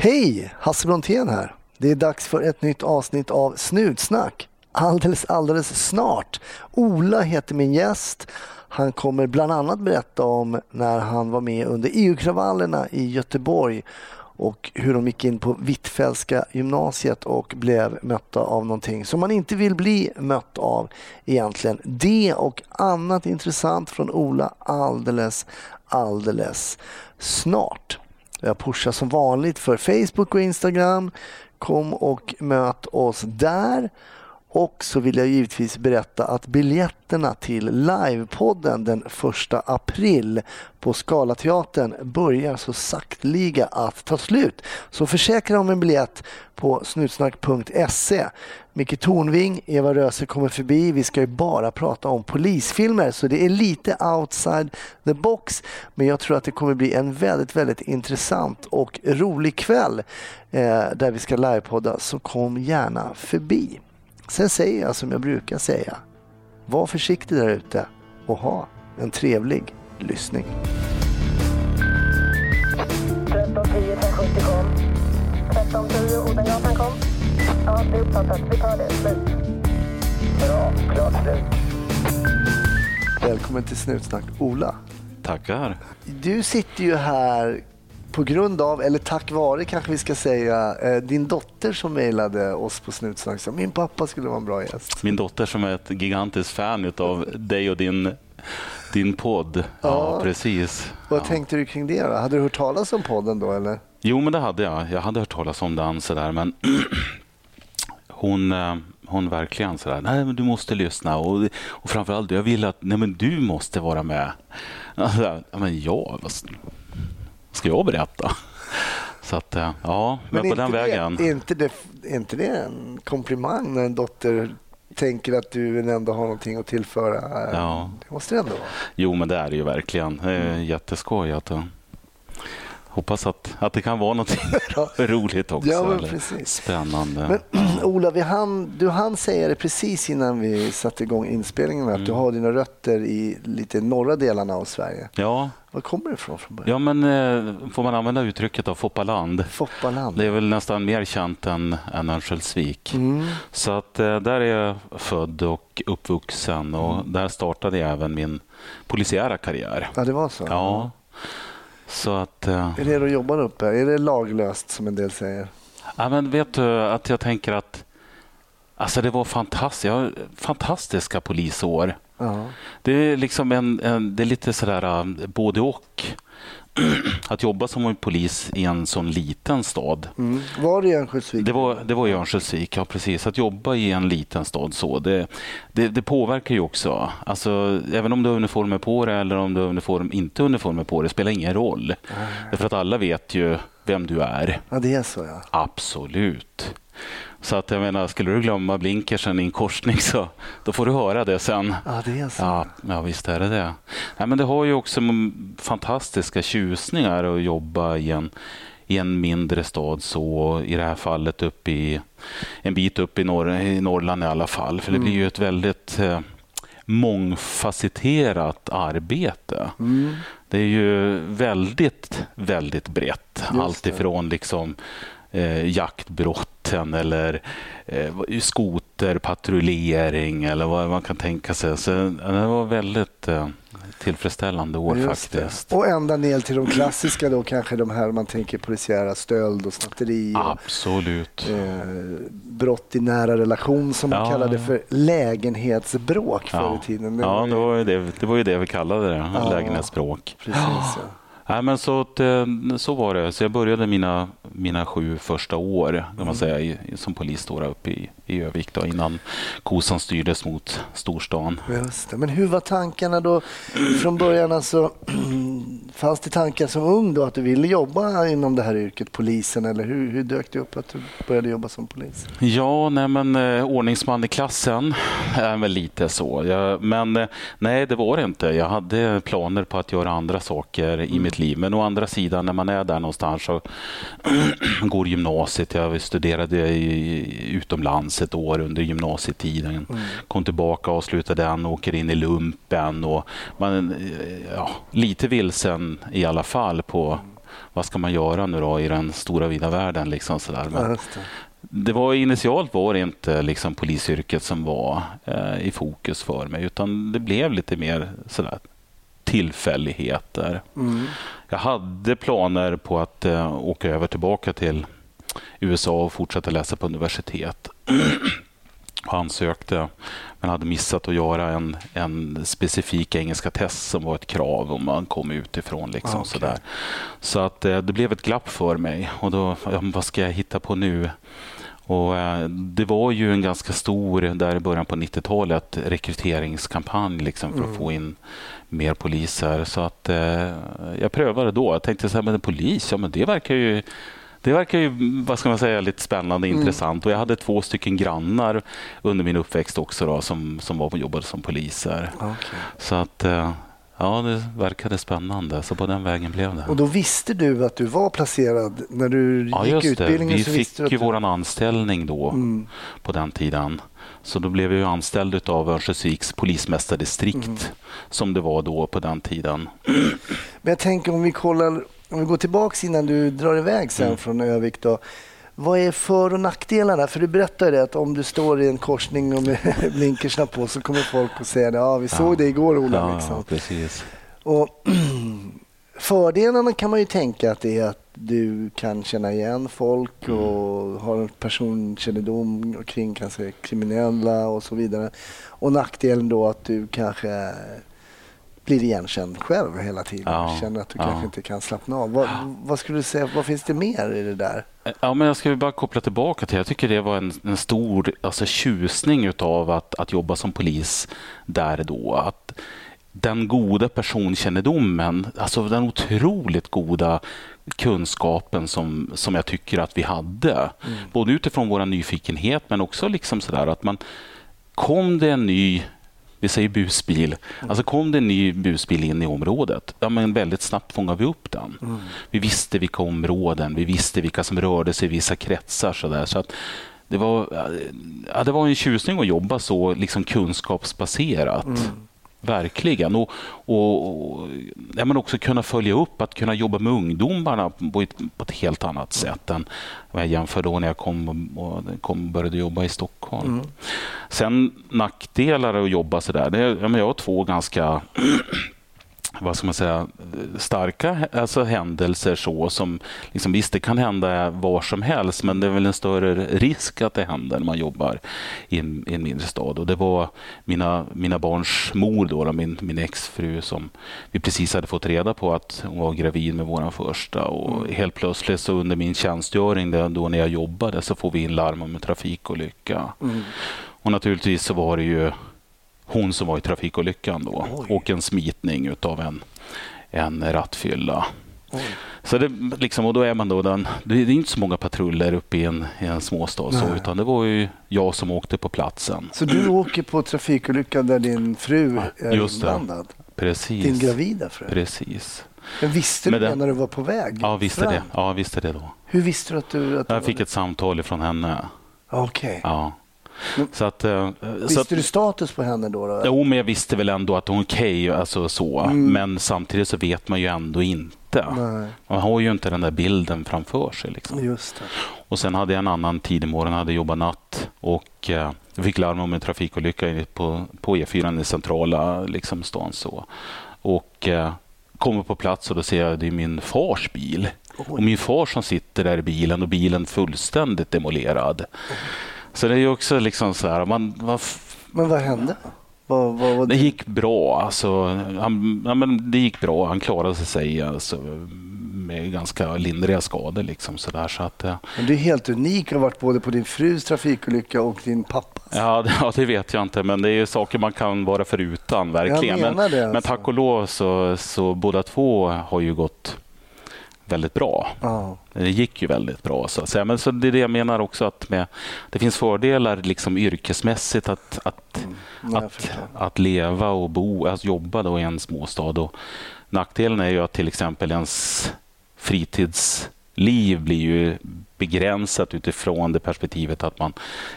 Hej! Hasse Brontén här. Det är dags för ett nytt avsnitt av Snutsnack. Alldeles, alldeles snart. Ola heter min gäst. Han kommer bland annat berätta om när han var med under EU-kravallerna i Göteborg och hur de gick in på Hvitfeldtska gymnasiet och blev mötta av någonting som man inte vill bli mött av egentligen. Det och annat intressant från Ola alldeles, alldeles snart. Jag pushar som vanligt för Facebook och Instagram. Kom och möt oss där. Och så vill jag givetvis berätta att biljetterna till livepodden den 1 april på Scalateatern börjar så sakteliga att ta slut. Så försäkra om en biljett på snutsnack.se. Micke Tornving, Eva Röse kommer förbi. Vi ska ju bara prata om polisfilmer så det är lite outside the box. Men jag tror att det kommer bli en väldigt, väldigt intressant och rolig kväll eh, där vi ska livepodda. Så kom gärna förbi. Sen säger jag som jag brukar säga. Var försiktig där ute och ha en trevlig lyssning. 1310 1070 kom. 1310 Odengatan kom. Ja, det är uppfattat. Vi tar det. Slut. Bra. Klart slut. Välkommen till Snutsnack Ola. Tackar. Du sitter ju här på grund av, eller tack vare kanske vi ska säga, eh, din dotter som mejlade oss på Snutsnack sa min pappa skulle vara en bra gäst. Min dotter som är ett gigantiskt fan av dig och din, din podd. Ja, Ja. precis. Vad Ja. tänkte du kring det då? Hade du hört talas om podden då eller? Jo, men det hade jag. Jag hade hört talas om den sådär, men hon, eh, hon verkligen sådär, nej men du måste lyssna och, och framförallt jag vill att, nej men du måste vara med. Alltså, ja, men ja, vad ska jag berätta? Så att, eh, ja, men, på inte den vägen. Det, är inte, det, är inte det en komplimang när en dotter tänker att du ändå har någonting att tillföra? Ja. Det måste det ändå vara. Jo, men det är det ju verkligen. Det är jätteskoj. Att, eh, hoppas att, att det kan vara något roligt också. Ja, men precis. Spännande. Men Ola, vi hann, du hann säga det precis innan vi satte igång inspelningen att Mm. du har dina rötter i lite norra delarna av Sverige. Ja, Var kommer du ifrån från början? ja, men eh, får man använda uttrycket av Foppaland? Foppaland. Det är väl nästan mer känt än, än Örnsköldsvik. Mm. Så att eh, där är jag född och uppvuxen och Mm. där startade jag även min polisiära karriär. Ja, det var så? Ja, så att... eh, Är det att jobba där uppe? Är det laglöst som en del säger? Ja, men vet du att jag tänker att alltså det var fantastiskt. Fantastiska polisår. Ja. Det är liksom en, en det är lite sådär äh, både och. Att jobba som polis i en sån liten stad. Mm. Var det i Örnsköldsvik? Det var, det var i Örnsköldsvik, ja precis. Att jobba i en liten stad så, det, det, det påverkar ju också. Alltså, även om du har uniformer på dig eller om du har uniform, inte uniformer på dig, spelar ingen roll. Därför att alla vet ju vem du är. Ja, det är så ja. Absolut. Så att jag menar, skulle du glömma blinkersen i en korsning så då får du höra det sen. Ja, det är så. Ja, ja visst är det det. Nej, men det har ju också fantastiska tjusningar att jobba i en, i en mindre stad så i det här fallet upp i en bit upp i, norr, i Norrland i alla fall. För det blir ju ett väldigt eh, mångfacetterat arbete. Mm. Det är ju väldigt, väldigt brett. det. Allt ifrån liksom eh, jaktbrotten eller eh, skoterpatrullering eller vad man kan tänka sig. Så det var väldigt eh, tillfredsställande år faktiskt. Och ända ner till de klassiska då, kanske de här man tänker polisiära stöld och snatteri. Och, Absolut. eh, brott i nära relation som man Ja, kallade ja. för lägenhetsbråk förr Ja, i tiden. Det ja var ju- det, var ju det, det var ju det vi kallade det, Ja. lägenhetsspråk. Precis, ja. Nej, men så, att, eh, så var det. Så jag började mina, mina sju första år kan Mm. man säga, i, som polis då, uppe i, i Övik då, innan kosan styrdes mot storstan. Just det. Men hur var tankarna då från början? Alltså, fanns det tankar som ung då att du ville jobba inom det här yrket, polisen? Eller hur, hur dök det upp att du började jobba som polis? Ja, nej men eh, ordningsman i klassen är väl lite så. Jag, men eh, nej, det var det inte. Jag hade planer på att göra andra saker i mitt liv. Men å andra sidan, när man är där någonstans så går gymnasiet. Jag studerade i, utomlands ett år under gymnasietiden. Kom tillbaka, avslutade den, åker in i lumpen. Och man, eh, ja, lite vilsen i alla fall på vad ska man göra nu då i den stora vida världen? Liksom sådär. Men, det var initialt var det inte liksom polisyrket som var eh, i fokus för mig utan det blev lite mer sådär tillfälligheter. Mm. Jag hade planer på att eh, åka över tillbaka till USA och fortsätta läsa på universitet. och ansökte men hade missat att göra en, en specifik engelska test som var ett krav om man kom utifrån. Liksom, Okej. sådär. Så att eh, det blev ett glapp för mig. Och då, vad ska jag hitta på nu? Och, eh, det var ju en ganska stor, där i början på 90-talet, rekryteringskampanj liksom, för att få in mer poliser. Så att eh, jag prövade då. Jag tänkte så här, men en polis, ja men det verkar ju det verkar ju vad ska man säga, lite spännande och intressant. Och jag hade två stycken grannar under min uppväxt också då, som, som var jobbade som poliser. Okej. Så att eh, ja, det verkade spännande. Så på den vägen blev det. Och då visste du att du var placerad när du Ja, gick utbildningen? Vi fick ju du... vår anställning då Mm. på den tiden. Så då blev jag ju anställd av Örnsköldsviks polismästardistrikt Mm. som det var då på den tiden. Men jag tänker om vi kollar, om vi går tillbaks innan du drar iväg sen Mm. från Övik då. Vad är för och nackdelarna? För du berättade det att om du står i en korsning och med blinkersna på så kommer folk att säga. Ja, vi såg Ja. det igår Ola. Ja, liksom. precis. Och fördelarna kan man ju tänka att det är att du kan känna igen folk Mm. och har en personkännedom kring kanske kriminella och så vidare. Och nackdelen då att du kanske blir igenkänd själv hela tiden. Ja, Känner att du ja. kanske inte kan slappna av. Vad, vad skulle du säga, vad finns det mer i det där? Ja, men jag ska bara koppla tillbaka till, jag tycker det var en, en stor alltså, tjusning utav att, att jobba som polis där då. Att den goda personkännedomen, alltså den otroligt goda kunskapen som, som jag tycker att vi hade. Både utifrån vår nyfikenhet men också liksom sådär att man kom det en ny vi säger busbil. Alltså kom det en ny busbil in i området, ja, men väldigt snabbt fångade vi upp den. Vi visste vilka områden, vi visste vilka som rörde sig i vissa kretsar. Så där. Så att det, var, ja, det var en tjusning att jobba så liksom kunskapsbaserat. Verkligen. Och, och, och ja, men också kunna följa upp, att kunna jobba med ungdomarna på ett, på ett helt annat sätt än vad jag jämför då när jag kom och, kom började jobba i Stockholm. Sen nackdelar att jobba så där. Det, ja, men jag har två ganska vad ska man säga, starka alltså händelser så som liksom, visst det kan hända var som helst men det är väl en större risk att det händer när man jobbar i en, i en mindre stad. Och det var mina, mina barns mor då, då min, min exfru som vi precis hade fått reda på att hon var gravid med våran första. Och helt plötsligt så under min tjänstgöring då när jag jobbade så får vi in larm om en trafikolycka. Och naturligtvis så var det ju hon som var i trafikolyckan då Oj. och en smitning utav en, en rattfylla. Oj. Så det, liksom, och då är man då den, det är inte så många patruller uppe i en, i en småstad så, utan det var ju jag som åkte på platsen. Så du åker på trafikolyckan där din fru är Just inblandad? Precis. Din gravida fru? Precis. Men visste du det när du var på väg Ja, visste fram? det. Ja, visste det då. Hur visste du att du... Att Jag fick det? ett samtal ifrån henne. Okej. Ja. Men- Så att, eh, så Visste att, du status på henne då? då? Jo, men jag visste väl ändå att hon är okej, alltså så. Mm. Men samtidigt så vet man ju ändå inte. Nej, Man har ju inte den där bilden framför sig. Liksom. Och sen hade jag en annan tidig morgon, hade jobbat natt och eh, jag fick larm om en trafikolycka i- på, på E4 i centrala liksom, stan. Så. Och eh, kommer på plats och då ser jag att det är min fars bil. Och min far som sitter där i bilen och bilen fullständigt demolerad. Så det är ju också liksom så här, man, f- Men vad hände? Vad, vad, vad, det gick bra. Alltså, han, ja, men det gick bra. Han klarade sig alltså, med ganska lindriga skador. Liksom, så där, så att, Men du är helt unik och har varit både på din frus trafikolycka och din pappas. Ja det, ja, det vet jag inte, men det är saker man kan vara förutan. verkligen. Jag menar men, det, men alltså. tack och lov så, så båda två har ju gått väldigt bra. Ja. Det gick ju väldigt bra. Så att säga. Men så det är det jag menar också att med, det finns fördelar liksom yrkesmässigt att, att, jag att, att leva och bo, att jobba då i en småstad. Och nackdelen är ju att till exempel ens fritidsliv blir ju begränsat utifrån det perspektivet att man,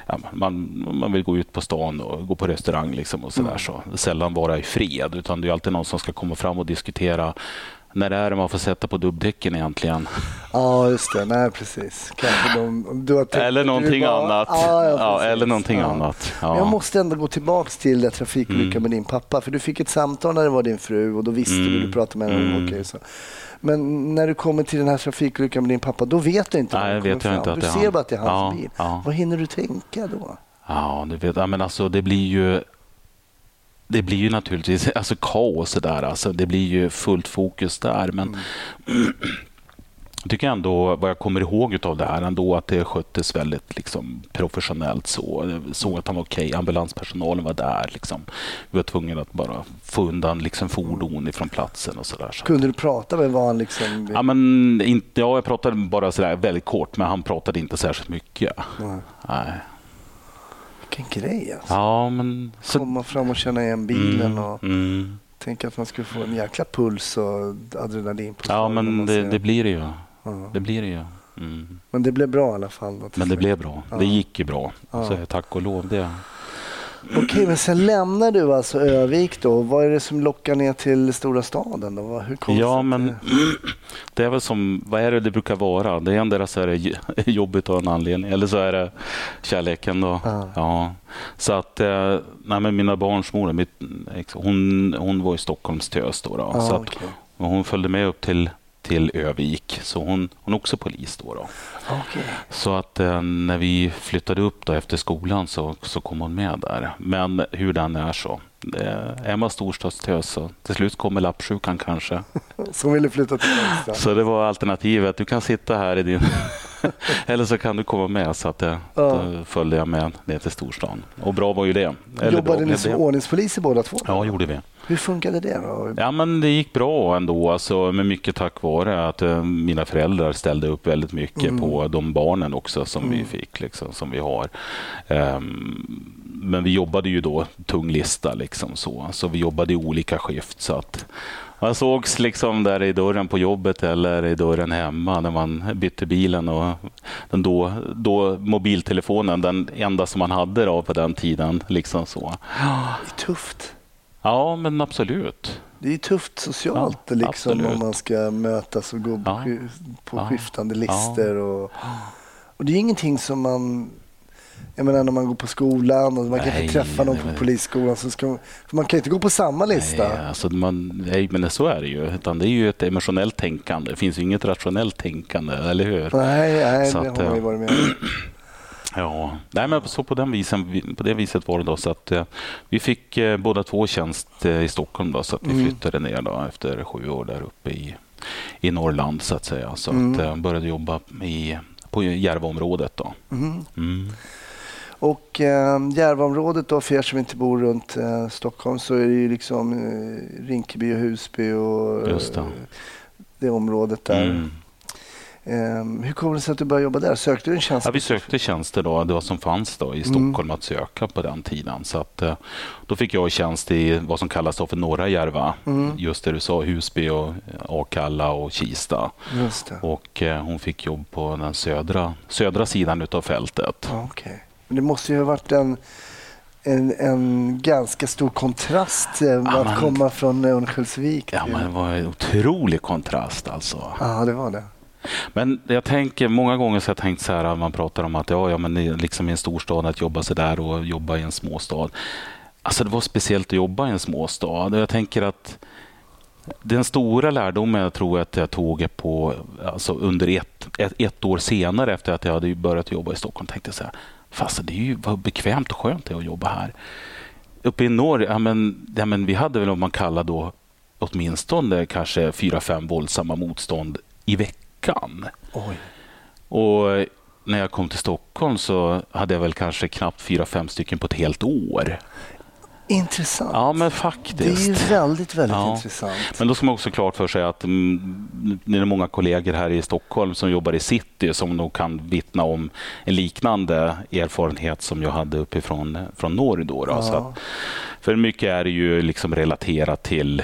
ja, man, man vill gå ut på stan och gå på restaurang liksom och sådär. Så. Sällan vara i fred utan det är alltid någon som ska komma fram och diskutera när är det man får sätta på dubbdäcken egentligen? Ja, just det. Nej, precis. De, du tänkt Eller du någonting bara- annat. Ja, ja, Ja, eller någonting Ja. annat. Jag Ja. måste ändå gå tillbaks till det trafikolyckan Mm. med din pappa. För du fick ett samtal när det var din fru och då visste du, Mm. du pratade med henne. Mm. Okej, så. Men när du kommer till den här trafikolyckan med din pappa, då vet du inte Nej, vad vet jag inte att Du ser bara att det är hans bil. Vad hinner du tänka då? Ja, du vet, men alltså det blir ju det blir ju naturligtvis alltså kaos där. Alltså, det blir ju fullt fokus där. Men jag tycker ändå, vad jag kommer ihåg av det här, ändå att det sköttes väldigt liksom, professionellt. Så. Jag såg att han var okej. Ambulanspersonalen var där. Liksom. Vi var tvungna att bara få undan liksom, fordon ifrån platsen och sådär. Så. Kunde du prata med vad han liksom... Ja, men inte, ja, jag pratade bara sådär väldigt kort, men han pratade inte särskilt mycket. Nej. Nej. Vilken grej alltså. Ja, men... Så, Komma fram och känna igen bilen Mm, och mm. tänka att man skulle få en jäkla puls och adrenalin. På Ja, men det, det blir det ju. Ja. Det blir det ju. Mm. Men det blev bra i alla fall. Då, Men det blev bra. Ja. Det gick ju bra. Ja. Så tack och lov det. Okej, men sen lämnar du alltså Övik då. Vad är det som lockar ner till stora staden då? Hur Ja, att men det- det är väl som, vad är det det brukar vara? Det är endera så är det jobbigt av en anledning eller så är det kärleken då. Ja. Ja. Så att, eh, nej men mina barns mor, mitt, hon, hon var i Stockholms tös då. då. Ja, så att, okej. och hon följde med upp till, till Övik, så hon, hon är också polis då. då. Okej. Så att eh, när vi flyttade upp då efter skolan så, så kom hon med där. Men hur den är så. Eh, är man storstadstös så till slut kommer lappsjukan kanske. Som ville flytta till. Så det var alternativet. Du kan sitta här i din... Eller så kan du komma med. Så att det, Ja. då följde jag med ner till storstan. Och bra var ju det. Eller Jobbade ni som ordningspoliser båda två? Ja, gjorde vi. Hur funkade det då? Ja, men det gick bra ändå, alltså, men mycket tack vare att eh, mina föräldrar ställde upp väldigt mycket Mm. på de barnen också som vi fick, liksom, som vi har. Ehm, men vi jobbade ju då tung lista, liksom, så. så vi jobbade i olika skift. Så att man sågs liksom där i dörren på jobbet eller i dörren hemma när man bytte bilen. Och den då, då mobiltelefonen, den enda som man hade då på den tiden. Liksom så. Det är tufft. Ja, men absolut. Det är tufft socialt Ja, liksom, absolut. om man ska mötas och gå Ja. på Ja. skiftande listor. Och, och det är ingenting som man... Jag menar när man går på skolan och man kan Nej, inte träffa någon nej, på polisskolan. Så ska, man- man kan inte gå på samma lista. Nej, alltså man, nej, men så är det ju. Utan det är ju ett emotionellt tänkande. Det finns ju inget rationellt tänkande, eller hur? Nej, nej Så det att, har man ju eh, varit med om. Ja, nej, men så på, den visen, på det viset var det då. Så att, eh, vi fick eh, båda två tjänst eh, i Stockholm då, så att vi Mm. flyttade ner då, efter sju år där uppe i, i Norrland så att säga. Så Mm. att, eh, började jobba i, på Järvaområdet. Då. Mhm. Mm. Och eh, Järvaområdet då, för er som inte bor runt eh, Stockholm, så är det ju liksom eh, Rinkeby och Husby och det. det området där. Mm. Eh, hur kommer det sig att du började jobba där? Sökte du en tjänst? Ja, vi sökte tjänster då, det var som fanns då i Stockholm att söka på den tiden. Så att, eh, då fick jag tjänst i vad som kallas för norra Järva. Mm. Just det du sa, Husby, och eh, Akalla och Kista. Och eh, hon fick jobb på den södra, södra sidan utav fältet. Ja, okej. Men det måste ju ha varit en, en, en ganska stor kontrast eh, att men- komma från Örnsköldsvik. Ja, men det var en otrolig kontrast alltså. Ja, det var det. Men jag tänker, många gånger så har jag tänkt så här, man pratar om att ja, ja, men i- liksom i en storstad att jobba så där och jobba i en småstad. Alltså det var speciellt att jobba i en småstad. Jag tänker att den stora lärdomen jag tror att jag tog på, alltså under ett, ett, ett år senare efter att jag hade börjat jobba i Stockholm, tänkte jag så här, fast det är ju vad bekvämt och skönt det är att jobba här. Uppe i norr, ja, men, ja, men vi hade väl vad man kallar då åtminstone kanske fyra, fem våldsamma motstånd i veckan. Oj. Och när jag kom till Stockholm så hade jag väl kanske knappt fyra, fem stycken på ett helt år. Intressant. Ja, men det är faktiskt. väldigt, väldigt Ja. intressant. Men då ska man också klart för sig att mm, det är många kollegor här i Stockholm som jobbar i city som nog kan vittna om en liknande erfarenhet som jag hade uppifrån från norr. Då, då. Så Ja. att, för mycket är det ju liksom relaterat till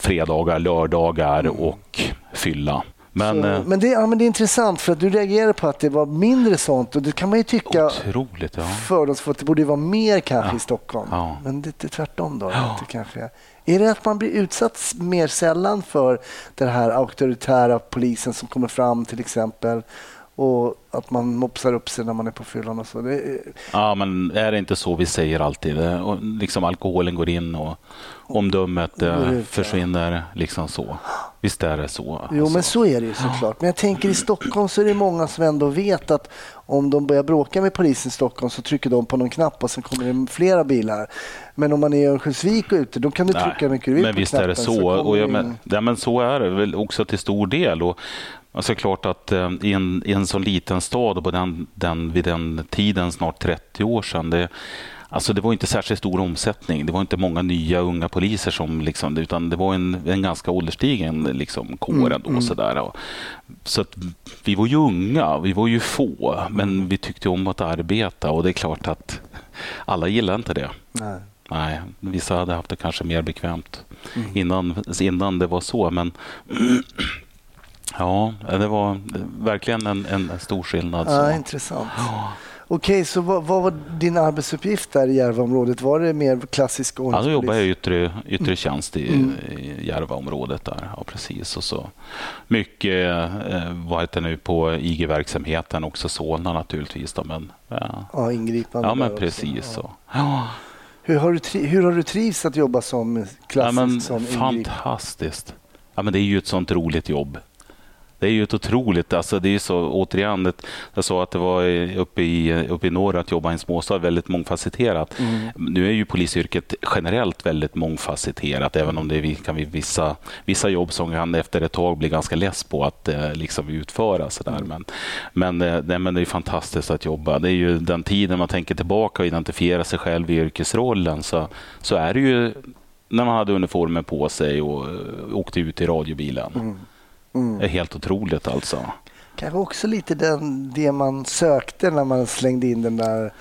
fredagar, lördagar Mm. och fylla. Men, så, eh, men, det, ja, men det är intressant för att du reagerar på att det var mindre sånt och det kan man ju tycka otroligt, ja. fördomsfullt. Det borde vara mer kanske Ja. i Stockholm. Ja. Men det är tvärtom då. Att det kanske är. det att man blir utsatt mer sällan för den här auktoritära polisen som kommer fram till exempel och att man mopsar upp sig när man är på fyllan och så? Är, Ja, men är det inte så vi säger alltid? Och Liksom alkoholen går in och omdömet eh, försvinner. Liksom så. Visst är det så? Jo, alltså. men så är det ju såklart. Men jag tänker i Stockholm så är det många som ändå vet att om de börjar bråka med polisen i Stockholm så trycker de på någon knapp och sen kommer det flera bilar. Men om man är i Örnsköldsvik och ute, då kan du Nej, trycka mycket du vill Men på visst knappen. är det så. kommer och jag, men, ja, men så är det väl också till stor del. Och, alltså klart att eh, i, en, i en så liten stad på den, den, vid den tiden, snart 30 år sedan, det, Alltså det var inte särskilt stor omsättning. Det var inte många nya unga poliser som liksom, utan det var en, en ganska ålderstigen liksom, kår ändå. Sådär. Och, så att vi var ju unga, vi var ju få, men vi tyckte om att arbeta och det är klart att alla gillar inte det. Nej. Nej, vissa hade haft det kanske mer bekvämt innan, innan det var så. Men ja, det var verkligen en, en stor skillnad. Ja, Så. intressant. Okej, så vad, vad var din arbetsuppgift där i Järvaområdet? Var det mer klassisk Ja, ordningspolis? jobbade jag i yttre, yttre tjänst i, i Järvaområdet. Där. Ja, precis. Och så mycket eh, vad heter det nu, på IG-verksamheten, också Solna naturligtvis. Då, men, ja. Ja, ingripande. ja, men också. precis. Ja. Så. Ja. Hur, har du hur har du trivts att jobba som Ja, klassisk men, som fantastiskt. Ja, men det är ju ett sånt roligt jobb. Det är ju ett otroligt... Alltså det är så, återigen, det, jag sa att det var uppe i, uppe i norr att jobba i en småstad väldigt mångfacetterat. Nu är ju polisyrket generellt väldigt mångfacetterat, även om det kan vi vissa, vissa jobb som kan efter ett tag bli ganska less på att eh, liksom utföra. Så där. Men, men, eh, nej, men det är fantastiskt att jobba. Det är ju den tiden man tänker tillbaka och identifiera sig själv i yrkesrollen så, så är det ju när man hade uniformen på sig och eh, åkte ut i radiobilen. Mm. Det är helt otroligt alltså. Kanske också lite den, det man sökte när man slängde in den där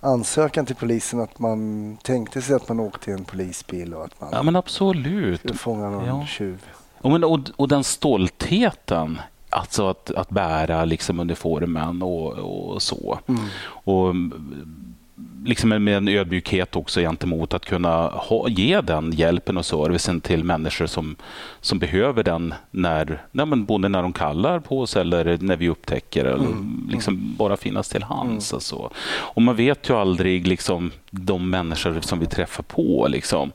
ansökan till polisen. Att man tänkte sig att man åkte i en polisbil och att man Ja men absolut. skulle fånga någon Ja. tjuv. Och, men, och, och den stoltheten, alltså att, att bära liksom uniformen och, och så. Och mm, liksom med en ödmjukhet också gentemot att kunna ha, ge den hjälpen och servicen till människor som, som behöver den när, nej, men både när de kallar på oss eller när vi upptäcker eller liksom bara finnas till hands. Och, så. och man vet ju aldrig liksom, de människor som vi träffar på liksom,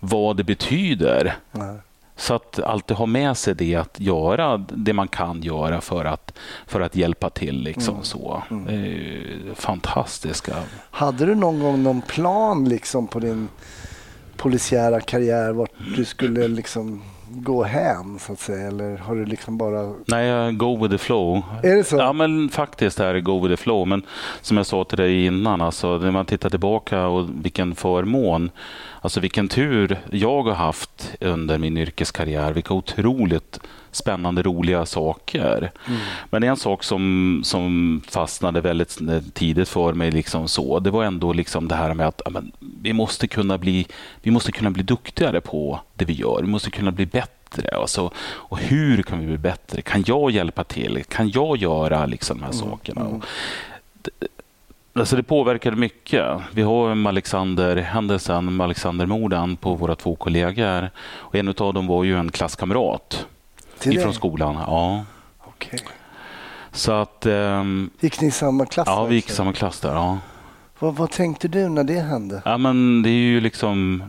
vad det betyder. Nej. Så att alltid ha med sig det att göra det man kan göra för att, för att hjälpa till. Liksom så. Det är fantastiska. Hade du någon gång någon plan liksom på din polisiära karriär vart du skulle liksom gå hem så att säga? Eller har du liksom bara... Nej, jag go with the flow. Är det så? Ja, men faktiskt är det go with the flow. Men som jag sa till dig innan, alltså, när man tittar tillbaka och vilken förmån, alltså vilken tur jag har haft under min yrkeskarriär. Vilka otroligt spännande, roliga saker. Men en sak som, som fastnade väldigt tidigt för mig, liksom så, det var ändå liksom det här med att ja, men, vi, måste kunna bli, vi måste kunna bli duktigare på det vi gör. Vi måste kunna bli bättre. Alltså, och hur kan vi bli bättre? Kan jag hjälpa till? Kan jag göra liksom, de här sakerna? Och det, alltså det påverkade mycket. Vi har Alexander-händelsen, Alexander-morden på våra två kollegor. Och en av dem var ju en klasskamrat Till ifrån dig? skolan. Ja. Okej. Så att... ehm, Gick ni i samma klass? ja, vi gick i alltså? samma klass där. Ja. vad, vad tänkte du när det hände? ja, men det är ju liksom...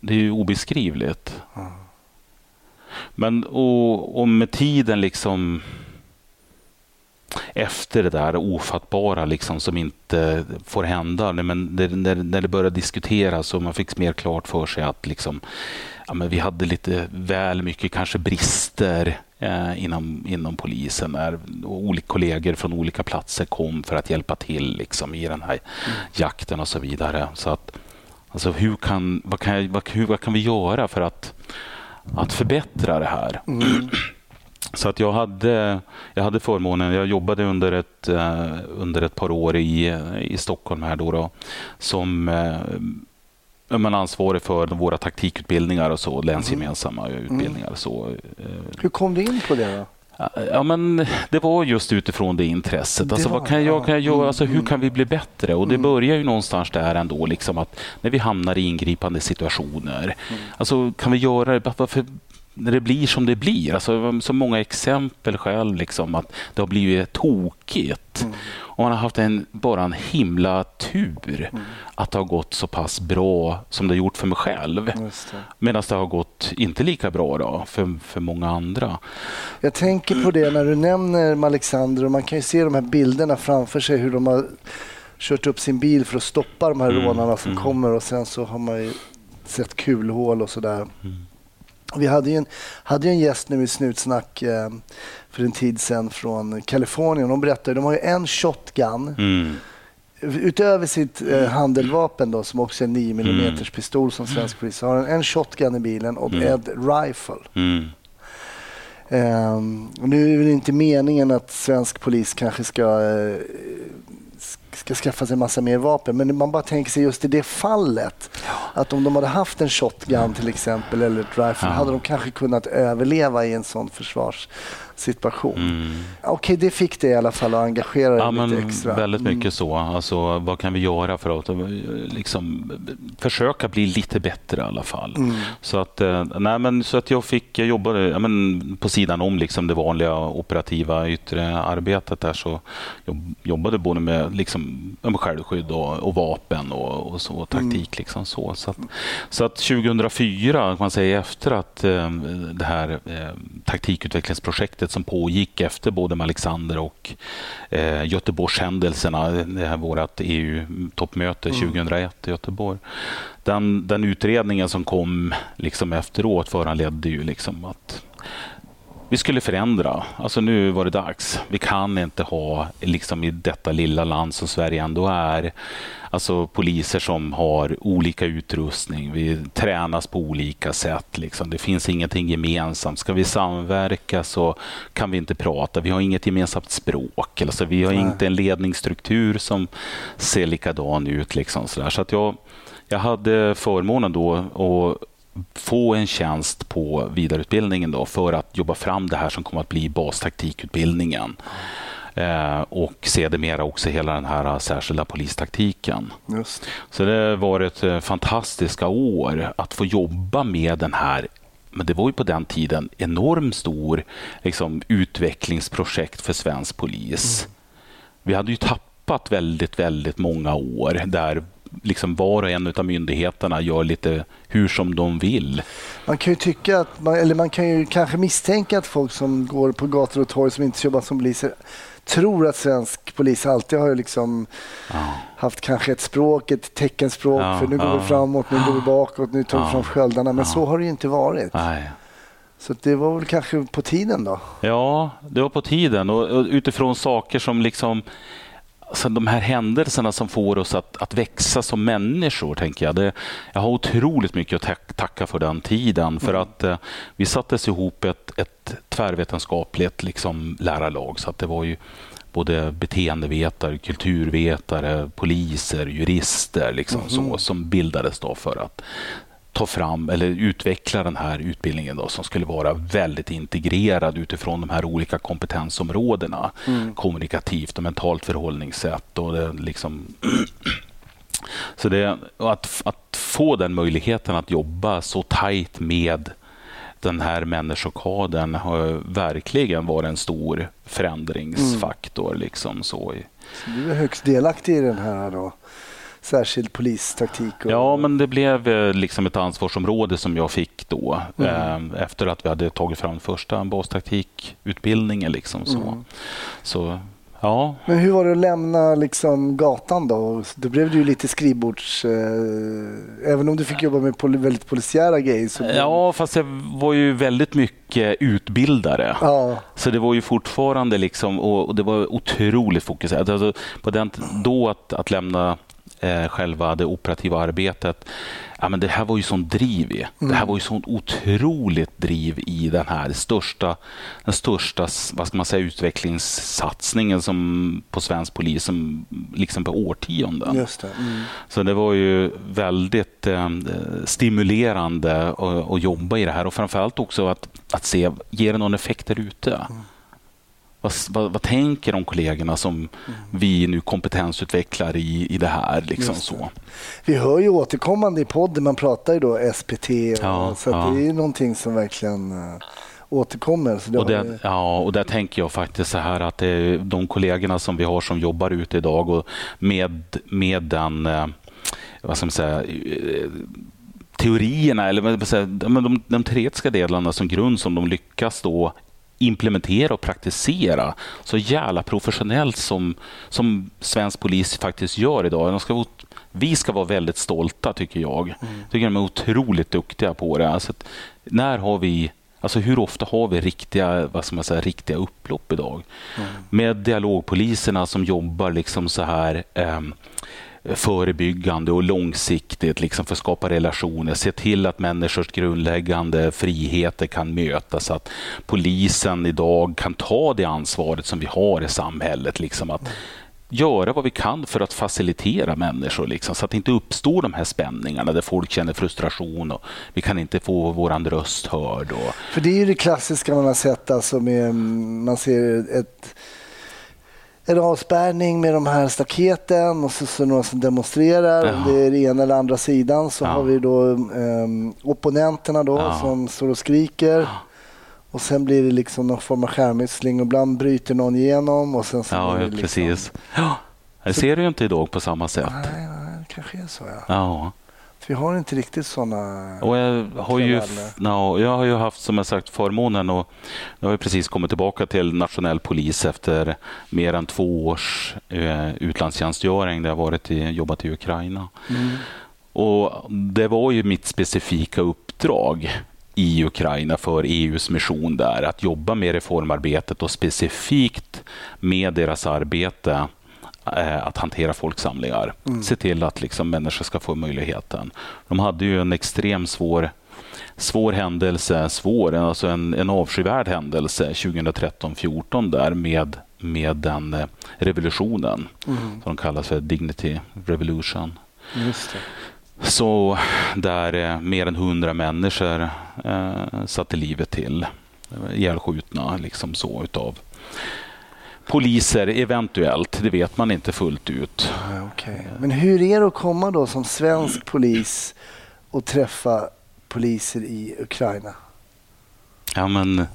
Det är ju obeskrivligt. Men och, och med tiden liksom efter det där ofattbara liksom som inte får hända. Men det, när, när det började diskuteras och man fick mer klart för sig att liksom, ja, men vi hade lite väl mycket kanske brister eh, inom, inom polisen. När olika kollegor från olika platser kom för att hjälpa till liksom, i den här jakten och så vidare. Så att, alltså, hur kan, vad, kan jag, vad, hur, vad kan vi göra för att, att förbättra det här? Mm. Så att jag hade, jag hade förmånen, jag jobbade under ett, eh, under ett par år i, i Stockholm här då, då som eh, man ansvarig för våra taktikutbildningar och så, länsgemensamma utbildningar. och Så, eh, Hur kom du in på det då? Ja, men det var just utifrån det intresset. Det Alltså, var vad kan det, jag, ja. kan jag göra? Mm, Alltså, hur mm. kan vi bli bättre? Och Det börjar ju någonstans där ändå, liksom att när vi hamnar i ingripande situationer. Mm. Alltså, kan vi göra det? Varför, när det blir som det blir. Alltså, så många exempel själv, liksom, att det har blivit tokigt. Mm. Och man har haft en, bara en himla tur Mm. att det har gått så pass bra som det har gjort för mig själv. Medan det har gått inte lika bra då, för, för många andra. Jag tänker på det när du nämner Alexander och man kan ju se de här bilderna framför sig hur de har kört upp sin bil för att stoppa de här Mm, rånarna som mm. kommer och sen så har man ju sett kulhål och sådär. Mm. Vi hade ju en, hade ju en gäst nu i Snutsnack eh, för en tid sedan från Kalifornien. De berättade de har ju en shotgun Mm. utöver sitt eh, handeldvapen då, som också är 9 mm Mm. pistol som svensk polis har. En, en shotgun i bilen och Mm. ett rifle. Mm. Och nu är det inte meningen att svensk polis kanske ska, eh, ska skaffa sig massa mer vapen, men man bara tänker sig just i det fallet att om de hade haft en shotgun till exempel eller ett rifle Ja. hade de kanske kunnat överleva i en sån försvarssituation. Mm. Okej, det fick det i alla fall att engagera dig Ja, lite men extra. väldigt Mm. mycket så. Alltså, vad kan vi göra för att eh, liksom, försöka bli lite bättre i alla fall? Mm. Så, att, eh, nej, men, så att jag fick jag jobbade ja, men, på sidan om liksom det vanliga operativa yttre arbetet. där så Jag jobbade både med, liksom, med självskydd och, och vapen och, och så, och taktik. Liksom, så. Så, att, så att 2004, kan man säga efter att eh, det här eh, taktikutvecklingsprojektet som pågick efter både med Alexander och eh, Göteborgshändelserna, det här vårt EU-toppmöte 2001 i Göteborg. Den, den utredningen som kom liksom efteråt föranledde ju liksom att vi skulle förändra. Alltså nu var det dags. Vi kan inte ha, liksom i detta lilla land som Sverige ändå är, alltså poliser som har olika utrustning. Vi tränas på olika sätt. Liksom. Det finns ingenting gemensamt. Ska vi samverka så kan vi inte prata. Vi har inget gemensamt språk. Alltså, vi har Nej. inte en ledningsstruktur som ser likadan ut. Liksom, så så att jag, jag hade förmånen då att få en tjänst på vidareutbildningen då för att jobba fram det här som kommer att bli bastaktikutbildningen. Eh, och sedermera också hela den här särskilda polistaktiken. Just. Så det har varit eh, fantastiska år att få jobba med den här men det var ju på den tiden enormt stor liksom, utvecklingsprojekt för svensk polis. Vi hade ju tappat väldigt, väldigt många år där liksom var och en av myndigheterna gör lite hur som de vill. Man kan ju tycka att, man, eller man kan ju kanske misstänka att folk som går på gator och torg som inte jobbar som poliser tror att svensk polis alltid har liksom Ja. haft kanske ett språk, ett teckenspråk Ja, för nu går ja. vi framåt, nu går vi bakåt, nu tar vi fram sköldarna. Men så har det ju inte varit. Nej. Så det var väl kanske på tiden då. Ja, det var på tiden och utifrån saker som liksom Alltså de här händelserna som får oss att, att växa som människor, tänker jag. Det, jag har otroligt mycket att tack, tacka för den tiden. För att eh, vi sattes ihop ett, ett tvärvetenskapligt liksom, lärarlag. Så att det var ju både beteendevetare, kulturvetare, poliser, jurister liksom, så, som bildades då för att ta fram eller utveckla den här utbildningen då, som skulle vara väldigt integrerad utifrån de här olika kompetensområdena. Kommunikativt och mentalt förhållningssätt. Och det liksom så det, och att, att få den möjligheten att jobba så tajt med den här människokadern har verkligen varit en stor förändringsfaktor. Liksom så Så du är högst delaktig i den här då, särskild polistaktik. Och, Ja, men det blev eh, liksom ett ansvarsområde som jag fick då Mm. eh, efter att vi hade tagit fram första bastaktikutbildningen. Liksom, så. Mm. så ja, Men hur var det att lämna liksom gatan då? Då blev det ju lite skrivbords... Eh, även om du fick jobba med väldigt polisiära grejer. Så ja, fast jag var ju väldigt mycket utbildare. ja. Så det var ju fortfarande liksom, och, det var otroligt fokuserat. Alltså, på den, då att, att lämna eh, själva det operativa arbetet, ja, men det här var ju sån driv i. Det här var ju sånt otroligt driv i den här största, den största vad ska man säga, utvecklingssatsningen som, på svensk polis som, liksom på årtionden. Just det. Mm. Så det var ju väldigt eh, stimulerande att, att jobba i det här och framförallt också att, att se, ger det någon effekt där ute? Vad, vad, vad tänker de kollegorna som mm. vi nu kompetensutvecklar i, i det här? Liksom det. Så. Vi hör ju återkommande i podden, man pratar ju då SPT, ja, så ja. det är någonting som verkligen uh, återkommer. Så och, det, vi... ja, och där tänker jag faktiskt så här att det är de kollegorna som vi har som jobbar ute idag och med, med den, uh, vad ska man säga, teorierna eller de, de, de teoretiska delarna som grund som de lyckas då implementera och praktisera så jävla professionellt som, som svensk polis faktiskt gör idag. Ska, vi ska vara väldigt stolta, tycker jag. Mm. tycker de är otroligt duktiga på det. Alltså, när har vi Alltså hur ofta har vi riktiga, vad ska man säga, riktiga upplopp idag? Mm. Med dialogpoliserna som jobbar liksom så här eh, förebyggande och långsiktigt liksom för att skapa relationer. Se till att människors grundläggande friheter kan mötas. Att polisen idag kan ta det ansvaret som vi har i samhället. Liksom att göra vad vi kan för att facilitera människor liksom, så att det inte uppstår de här spänningarna där folk känner frustration och vi kan inte få vår röst hörd. Och... För det är ju det klassiska man har sett, alltså med, mm, man ser ett en avspärrning med de här staketen och så, så några som demonstrerar. Ja. Om det är ena eller andra sidan så ja. har vi då um, opponenterna då ja. som står och skriker. Och sen blir det liksom någon form av skärmytsling och ibland bryter någon igenom. Och sen så ja, liksom... precis. Ja. Det ser du inte idag på samma sätt. Nej, nej det kanske är så. Ja. Vi har inte riktigt sådana och jag, har ju, no, jag har ju haft som jag sagt förmånen och jag har precis kommit tillbaka till nationell polis efter mer än två års eh, utlandstjänstgöring där jag varit i, jobbat i Ukraina. Mm. Och Det var ju mitt specifika uppdrag i Ukraina för EUs mission där, att jobba med reformarbetet och specifikt med deras arbete att hantera folksamlingar. Mm. Se till att liksom människor ska få möjligheten. De hade ju en extremt svår svår händelse, svår, alltså en, en avskyvärd händelse 2013-14 där med, med den eh, revolutionen mm. som kallas för Dignity Revolution. Så där eh, mer än hundra människor eh, satte livet till, ihjälskjutna liksom så utav poliser eventuellt, det vet man inte fullt ut. Okay. Men hur är det att komma då som svensk polis och träffa poliser i Ukraina? Ja, men,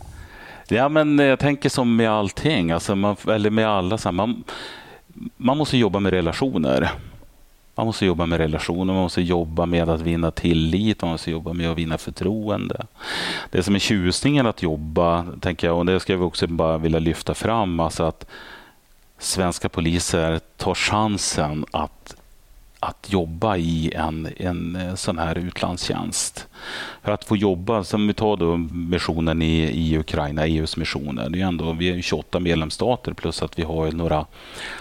ja, men jag tänker som med allting, alltså man, eller med alla. Så här, man, man måste jobba med relationer. Man måste jobba med relationer, man måste jobba med att vinna tillit, man måste jobba med att vinna förtroende. Det som är tjusningen att jobba, tänker jag, och det ska vi också bara vilja lyfta fram, alltså att svenska poliser tar chansen att att jobba i en, en eh, sån här utlandstjänst. För att få jobba, som vi tar då missionen i, i Ukraina, EUs missioner, det är ändå, vi är 28 medlemsstater plus att vi har några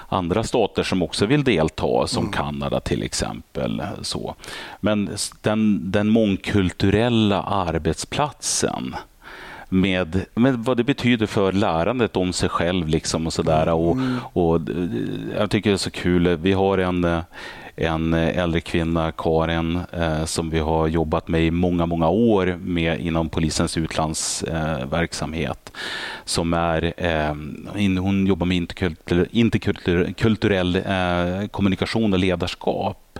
andra stater som också vill delta, som mm. Kanada till exempel. Så. Men den, den mångkulturella arbetsplatsen med, med vad det betyder för lärandet om sig själv. Liksom och, sådär. Och, mm. och, jag tycker det är så kul. Vi har en en eh, äldre kvinna, Karin, eh, som vi har jobbat med i många, många år med inom polisens utlandsverksamhet. som är, eh, hon jobbar med interkulturell, kommunikation och ledarskap.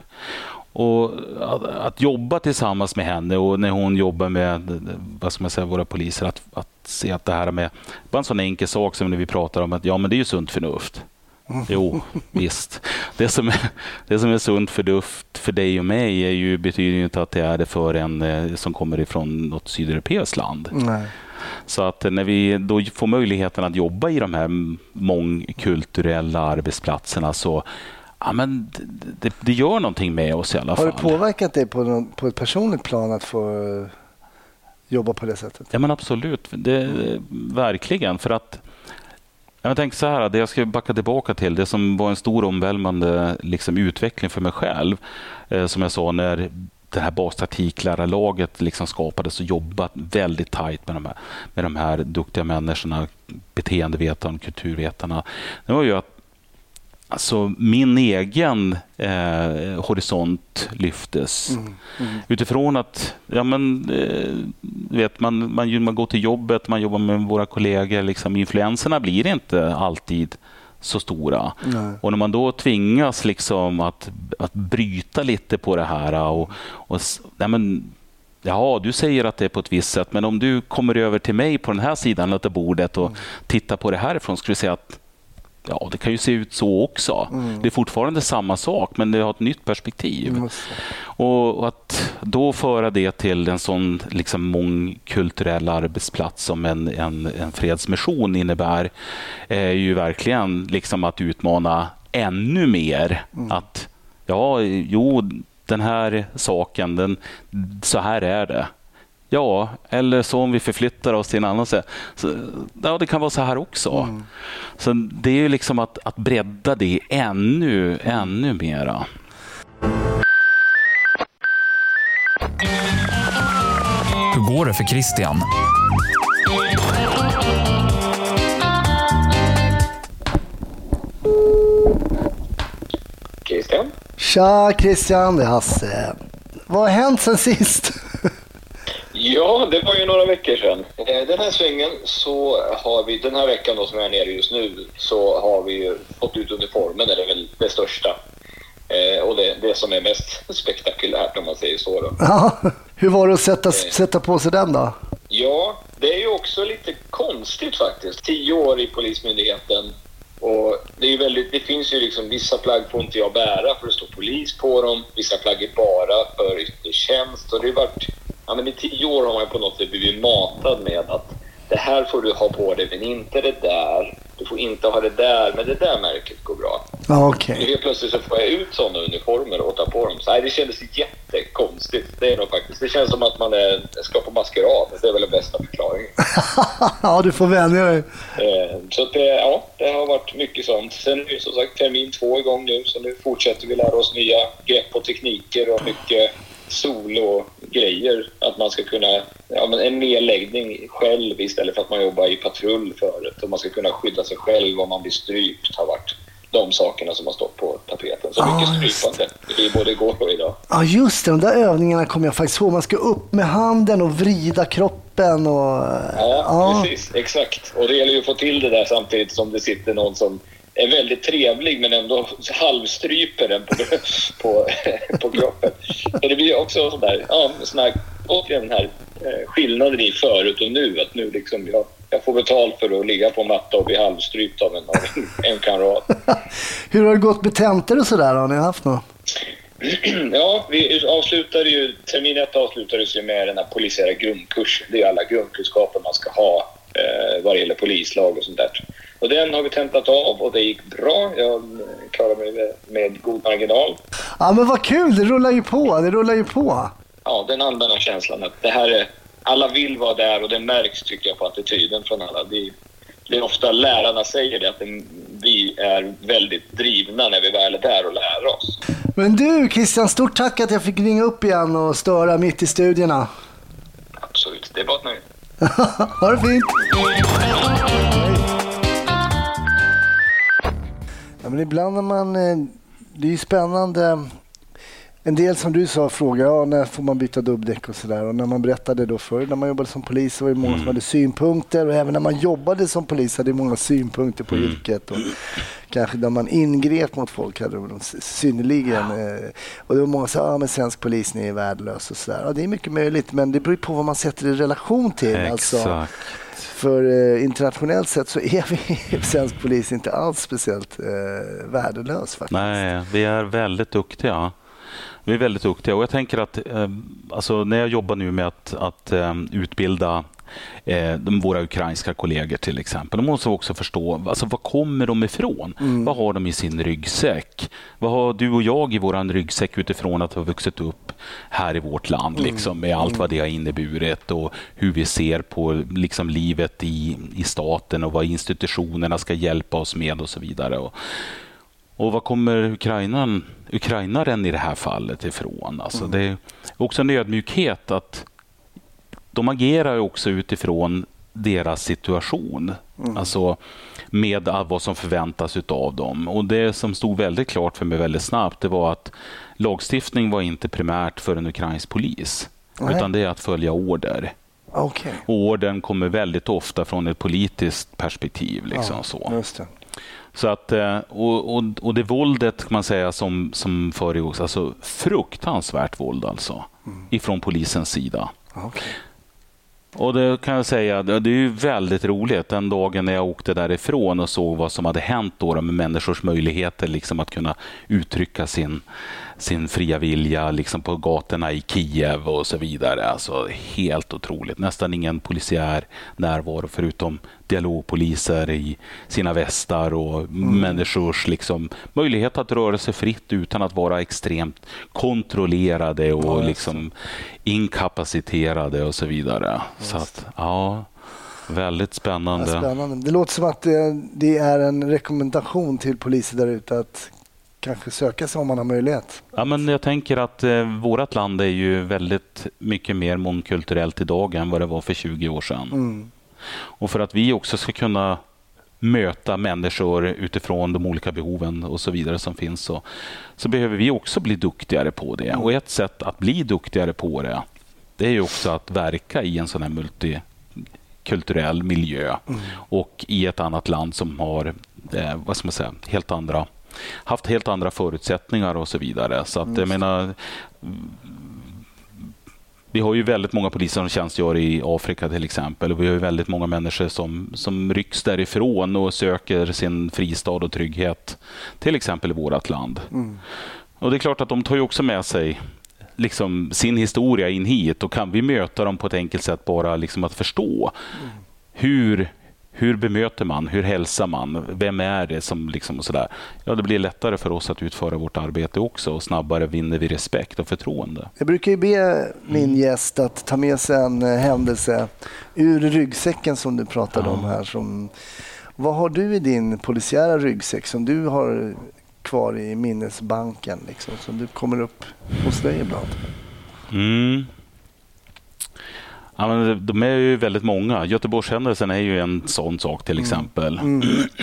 Och att, att, jobba tillsammans med henne och när hon jobbar med vad ska man säga, våra poliser, att, att se att det här med bara en sån enkel sak som när vi pratar om att ja, men det är ju sunt förnuft. Jo, visst. Det som, är, det som är sunt förnuft för dig och mig är ju, betyder ju inte att det är det för en eh, som kommer ifrån något sydeuropeiskt land. Nej. Så att när vi då får möjligheten att jobba i de här mångkulturella arbetsplatserna så ja, men det, det gör någonting med oss i alla fall. Har det påverkat dig på, någon, på ett personligt plan att få jobba på det sättet? Ja men absolut, det, verkligen. För att jag tänkte så här, det jag ska backa tillbaka till, det som var en stor omvälvande liksom, utveckling för mig själv, eh, som jag sa när det här bastaktiklärarlaget liksom skapades och jobbat väldigt tajt med de, här, med de här duktiga människorna, beteendevetarna, kulturvetarna. Det var ju att Alltså min egen eh, horisont lyftes. Mm. Utifrån att ja, men, eh, vet, man, man, man går till jobbet, man jobbar med våra kollegor. Liksom, influenserna blir inte alltid så stora. Nej. Och när man då tvingas liksom att, att bryta lite på det här och, och nej men, Ja, du säger att det är på ett visst sätt, men om du kommer över till mig på den här sidan av bordet och tittar på det härifrån, skulle du säga att ja, det kan ju se ut så också. Det är fortfarande samma sak, men det har ett nytt perspektiv. Det. Och, att då föra det till en sån liksom mångkulturell arbetsplats som en, en, en fredsmission innebär är ju verkligen liksom att utmana ännu mer. Att ja, jo, den här saken, den, så här är det. Ja, eller så om vi förflyttar oss till en annan. Så, ja, det kan vara så här också. Så det är ju liksom att, att bredda det ännu, ännu mera. Hur går det för Christian? Christian? Tja Christian, det är Hasse. Vad har hänt sen sist? Ja, det var ju några veckor sedan. Eh, Den här svängen så har vi, den här veckan då som jag är nere just nu, så har vi ju fått ut uniformen, det är väl det största. Eh, och det, det som är mest spektakulärt om man säger så då. Ja, hur var det att sätta, sätta på sig den då? Ja, det är ju också lite konstigt faktiskt. Tio år i Polismyndigheten och det, är väldigt, det finns ju liksom vissa plagg får inte jag bära för det står polis på dem. Vissa plagg är bara för yttre tjänst och det har varit, ja men i tio år har man på något sätt blivit matad med att det här får du ha på dig men inte det där. Du får inte ha det där men det där märket går bra. Nu okej. helt plötsligt så får jag ut sådana uniformer och ta på dem. Så, nej, det kändes jättekonstigt. Det är nog faktiskt. Det känns som att man är, ska på maskerad. Det är väl den bästa förklaringen. ja, du får vänja dig. Eh, Så det, ja, det har varit mycket sånt. Sen är ju som sagt termin två igång nu, så nu fortsätter vi lära oss nya grepp och tekniker och mycket solo-grejer. Att man ska kunna, ja men en nedläggning själv istället för att man jobbar i patrull förut. Och man ska kunna skydda sig själv om man blir strypt har varit de sakerna som har stått på tapeten. Så Ah, mycket strypande i både igår och idag. Ja, just det. De där övningarna kommer jag faktiskt ihåg. Man ska upp med handen och vrida kroppen och... Ja, precis. Exakt. Och det gäller ju att få till det där samtidigt som det sitter någon som är väldigt trevlig men ändå halvstryper den på, på, på kroppen. Så det blir också sådär, ja, sån här, återigen den här eh, skillnaden i förut och nu. Att nu liksom, jag, jag får betalt för att ligga på matta och bli halvstrypt av en, av en, en kamrat. Hur har det gått med tentor och sådär? Har ni haft något? Ja, vi avslutade ju, termin ett avslutades ju med den här polisiära grundkursen. Det är alla grundkunskaper man ska ha eh, vad det gäller polislag och sånt där. Och den har vi tentat av och det gick bra. Jag klarade mig med, med god marginal. Ja, men vad kul. Det rullar ju på. Det rullar ju på. Ja, den allmänna känslan att det här är, alla vill vara där och det märks tycker jag på attityden från alla. Det, det är ofta lärarna säger det, att den, vi är väldigt drivna när vi väl är där och lär oss. Men du Christian, stort tack att jag fick ringa upp igen och störa mitt i studierna. Absolut, det bara ett nöje. ha det fint. Ja, men ibland när man... eh, Det är ju spännande. En del som du sa frågar ja, när får man byta dubbdäck och sådär. Och när man berättade då förr när man jobbade som polis så var det många som hade synpunkter. Och även när man jobbade som polis hade många synpunkter på yrket. Och kanske när man ingrep mot folk hade de synnerligen... Eh, och det var många som sa ja, men svensk polis ni är värdelös och sådär. Ja, det är mycket möjligt men det beror på vad man sätter i relation till. Alltså, Exakt för eh, internationellt sett så är vi svensk polis inte alls speciellt eh, värdelös faktiskt. Nej, vi är väldigt duktiga. Vi är väldigt duktiga och jag tänker att eh, alltså, när jag jobbar nu med att, att eh, utbilda eh, de, våra ukrainska kollegor till exempel. De måste också förstå alltså, var kommer de ifrån? Vad har de i sin ryggsäck? Vad har du och jag i vår ryggsäck utifrån att ha vuxit upp här i vårt land liksom, med allt vad det har inneburit och hur vi ser på liksom, livet i, i staten och vad institutionerna ska hjälpa oss med och så vidare. Och, och vad kommer Ukrainan, ukrainaren i det här fallet ifrån? Alltså Det är också en ödmjukhet att de agerar också utifrån deras situation. Alltså, med vad som förväntas av dem. Och Det som stod väldigt klart för mig väldigt snabbt det var att lagstiftning var inte primärt för en ukrainsk polis. Nej. Utan det är att följa order. Okej. Och ordern kommer väldigt ofta från ett politiskt perspektiv. Liksom, Ja, så. Så att, eh, och, och, och det våldet kan man säga som, som föregås, alltså fruktansvärt våld alltså. Ifrån polisens sida. Okej. Och det kan jag säga, det är ju väldigt roligt den dagen när jag åkte därifrån och såg vad som hade hänt då med människors möjligheter liksom att kunna uttrycka sin, sin fria vilja liksom på gatorna i Kiev och så vidare. Alltså helt otroligt. Nästan ingen polisiär närvaro förutom dialogpoliser i sina västar och människors liksom möjlighet att röra sig fritt utan att vara extremt kontrollerade och Ja, just liksom inkapaciterade och så vidare. Så att, ja, väldigt Ja, spännande. spännande. Det låter som att det, det är en rekommendation till poliser där ute att kanske söka sig om man har möjlighet. Ja, men jag tänker att eh, vårt land är ju väldigt mycket mer mångkulturellt idag än vad det var för 20 år sedan. Mm. Och för att vi också ska kunna möta människor utifrån de olika behoven och så vidare som finns så, så behöver vi också bli duktigare på det. Och ett sätt att bli duktigare på det, det är ju också att verka i en sån här multikulturell miljö och i ett annat land som har eh, vad ska man säga, helt andra haft helt andra förutsättningar och så vidare. Så att jag menar, vi har ju väldigt många poliser som tjänstgör i Afrika till exempel. Och vi har ju väldigt många människor som, som rycks därifrån och söker sin fristad och trygghet. Till exempel i vårt land. Och det är klart att de tar ju också med sig liksom sin historia in hit och kan vi möta dem på ett enkelt sätt bara liksom att förstå hur, hur bemöter man, hur hälsar man, vem är det som liksom sådär. Ja, det blir lättare för oss att utföra vårt arbete också och snabbare vinner vi respekt och förtroende. Jag brukar ju be min gäst att ta med sig en eh, händelse ur ryggsäcken som du pratade om här. Som, vad har du i din polisiära ryggsäck som du har kvar i minnesbanken? Liksom, som du kommer upp hos dig ibland? Mm. Ja, men de är ju väldigt många. Göteborgshändelsen är ju en sån sak till exempel.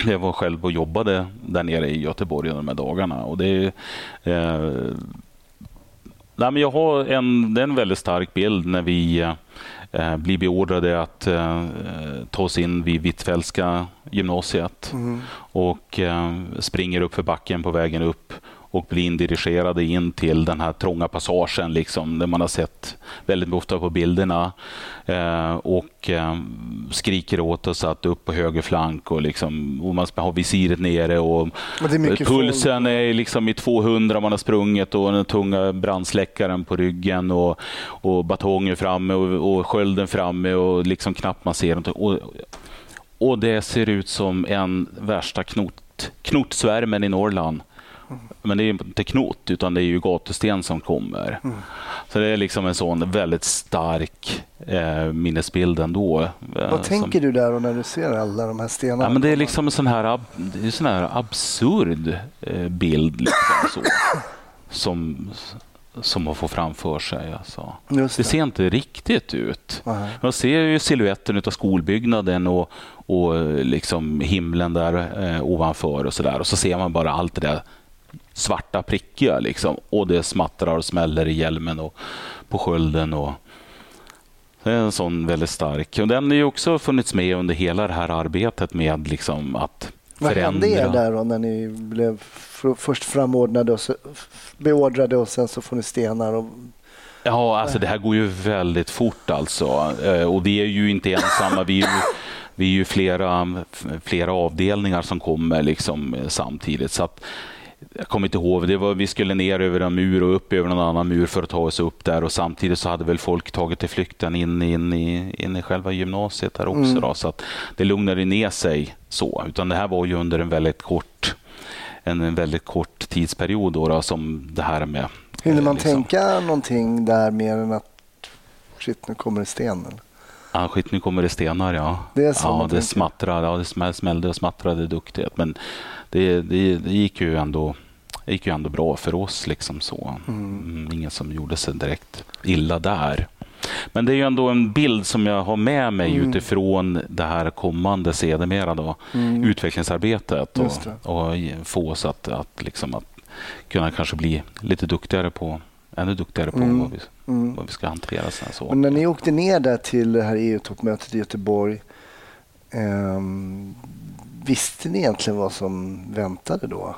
Jag var själv och jobbade där nere i Göteborg de här dagarna. Och det är, eh, nej, men jag har en, det är en väldigt stark bild när vi eh, blir beordrade att eh, ta oss in vid Hvitfeldtska gymnasiet och eh, springer upp för backen på vägen upp och blir indirigerade in till den här trånga passagen liksom, där man har sett väldigt ofta på bilderna. Eh, och eh, skriker åt oss att upp på höger flank och, liksom, och man ska ha visiret nere. Och är pulsen är liksom i 200 man har sprungit och den tunga brandsläckaren på ryggen och, och batongen framme och, och skölden framme och liksom knappt man ser någonting. Och, och det ser ut som en värsta knot, knotsvärmen i Norrland. Men det är inte knot, utan det är ju gatusten som kommer. Så det är liksom en sån väldigt stark eh, minnesbild ändå. eh, Vad som- tänker du där när du ser alla de här stenarna? Ja, men det är liksom en sån här, det är sån här absurd eh, bild liksom, så, som, som man får framför sig. Alltså. Det det. ser inte riktigt ut. Nej. Man ser ju siluetten av skolbyggnaden och, och liksom himlen där eh, ovanför och så där. Och så ser man bara allt det där svarta prickiga liksom. Och det smattrar och smäller i hjälmen och på skölden. Och, det är en sån väldigt stark. Och den har ju också funnits med under hela det här arbetet med liksom att Vad förändra. hände er där då när ni blev först framordnade och så, beordrade och sen så får ni stenar? Och, Ja, alltså det här går ju väldigt fort alltså. Eh, Och vi är ju inte ensamma. Vi är ju, vi är ju flera, flera avdelningar som kommer liksom samtidigt. Så att, jag kommer inte ihåg, det var, vi skulle ner över en mur och upp över någon annan mur för att ta oss upp där och samtidigt så hade väl folk tagit till flykten in, in, i, in i själva gymnasiet där också. Då, så att det lugnade ner sig så. Utan det här var ju under en väldigt kort, en, en väldigt kort tidsperiod då, då som det här med hinner man liksom- tänka någonting där mer än att shit, nu kommer det sten? Eller? Ja, skit, nu kommer det stenar, ja. Det är så ja, det tänker. ja, det smäll- smällde och smattrade duktigt. Men det, det, det gick ju ändå det gick ju ändå bra för oss. liksom så. Mm, ingen som gjorde sig direkt illa där. Men det är ju ändå en bild som jag har med mig Mm. utifrån det här kommande sedermera då, utvecklingsarbetet Mm. Det. och, och få oss att, att, liksom att kunna kanske bli lite duktigare på ännu duktigare på Mm. vad, vi, Mm. vad vi ska hantera sådana saker. Men när ni åkte ner där till det här EU-toppmötet i Göteborg, ehm, visste ni egentligen vad som väntade då?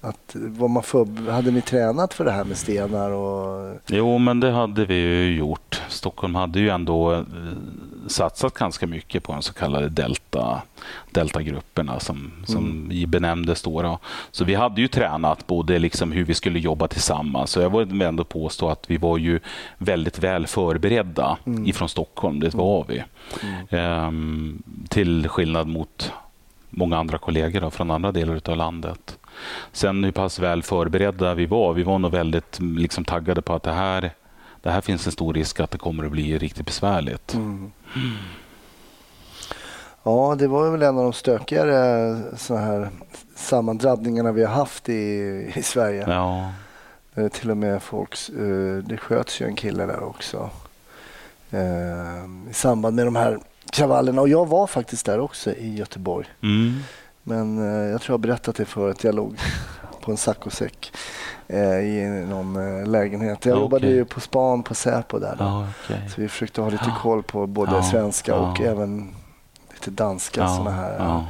Att, var man för, hade ni tränat för det här med stenar? Och, Jo, men det hade vi ju gjort. Stockholm hade ju ändå eh, satsat ganska mycket på de så kallade delta, deltagrupperna som, som i benämndes då, då. Så vi hade ju tränat både liksom hur vi skulle jobba tillsammans. Så jag vill ändå påstå att vi var ju väldigt väl förberedda ifrån Stockholm. Det var vi. Ehm, till skillnad mot många andra kollegor då, från andra delar av landet. Sen hur pass väl förberedda vi var, vi var nog väldigt mm, liksom, taggade på att det här, det här finns en stor risk att det kommer att bli riktigt besvärligt. Mm. Ja, det var väl en av de stökigare så här sammandrabbningarna vi har haft i, i Sverige. Ja, Eh, till och med folks, eh, det sköts ju en kille där också eh, i samband med de här kravallerna. Och jag var faktiskt där också i Göteborg. mm. Men eh, jag tror jag har berättat det förut. Jag låg på en saccosäck eh, i någon eh, lägenhet. Jag Okej. jobbade ju på span på Säpo där. Ja okej. Så vi försökte ha lite koll på både Ja, svenska och även lite danska Ja, såna här ja.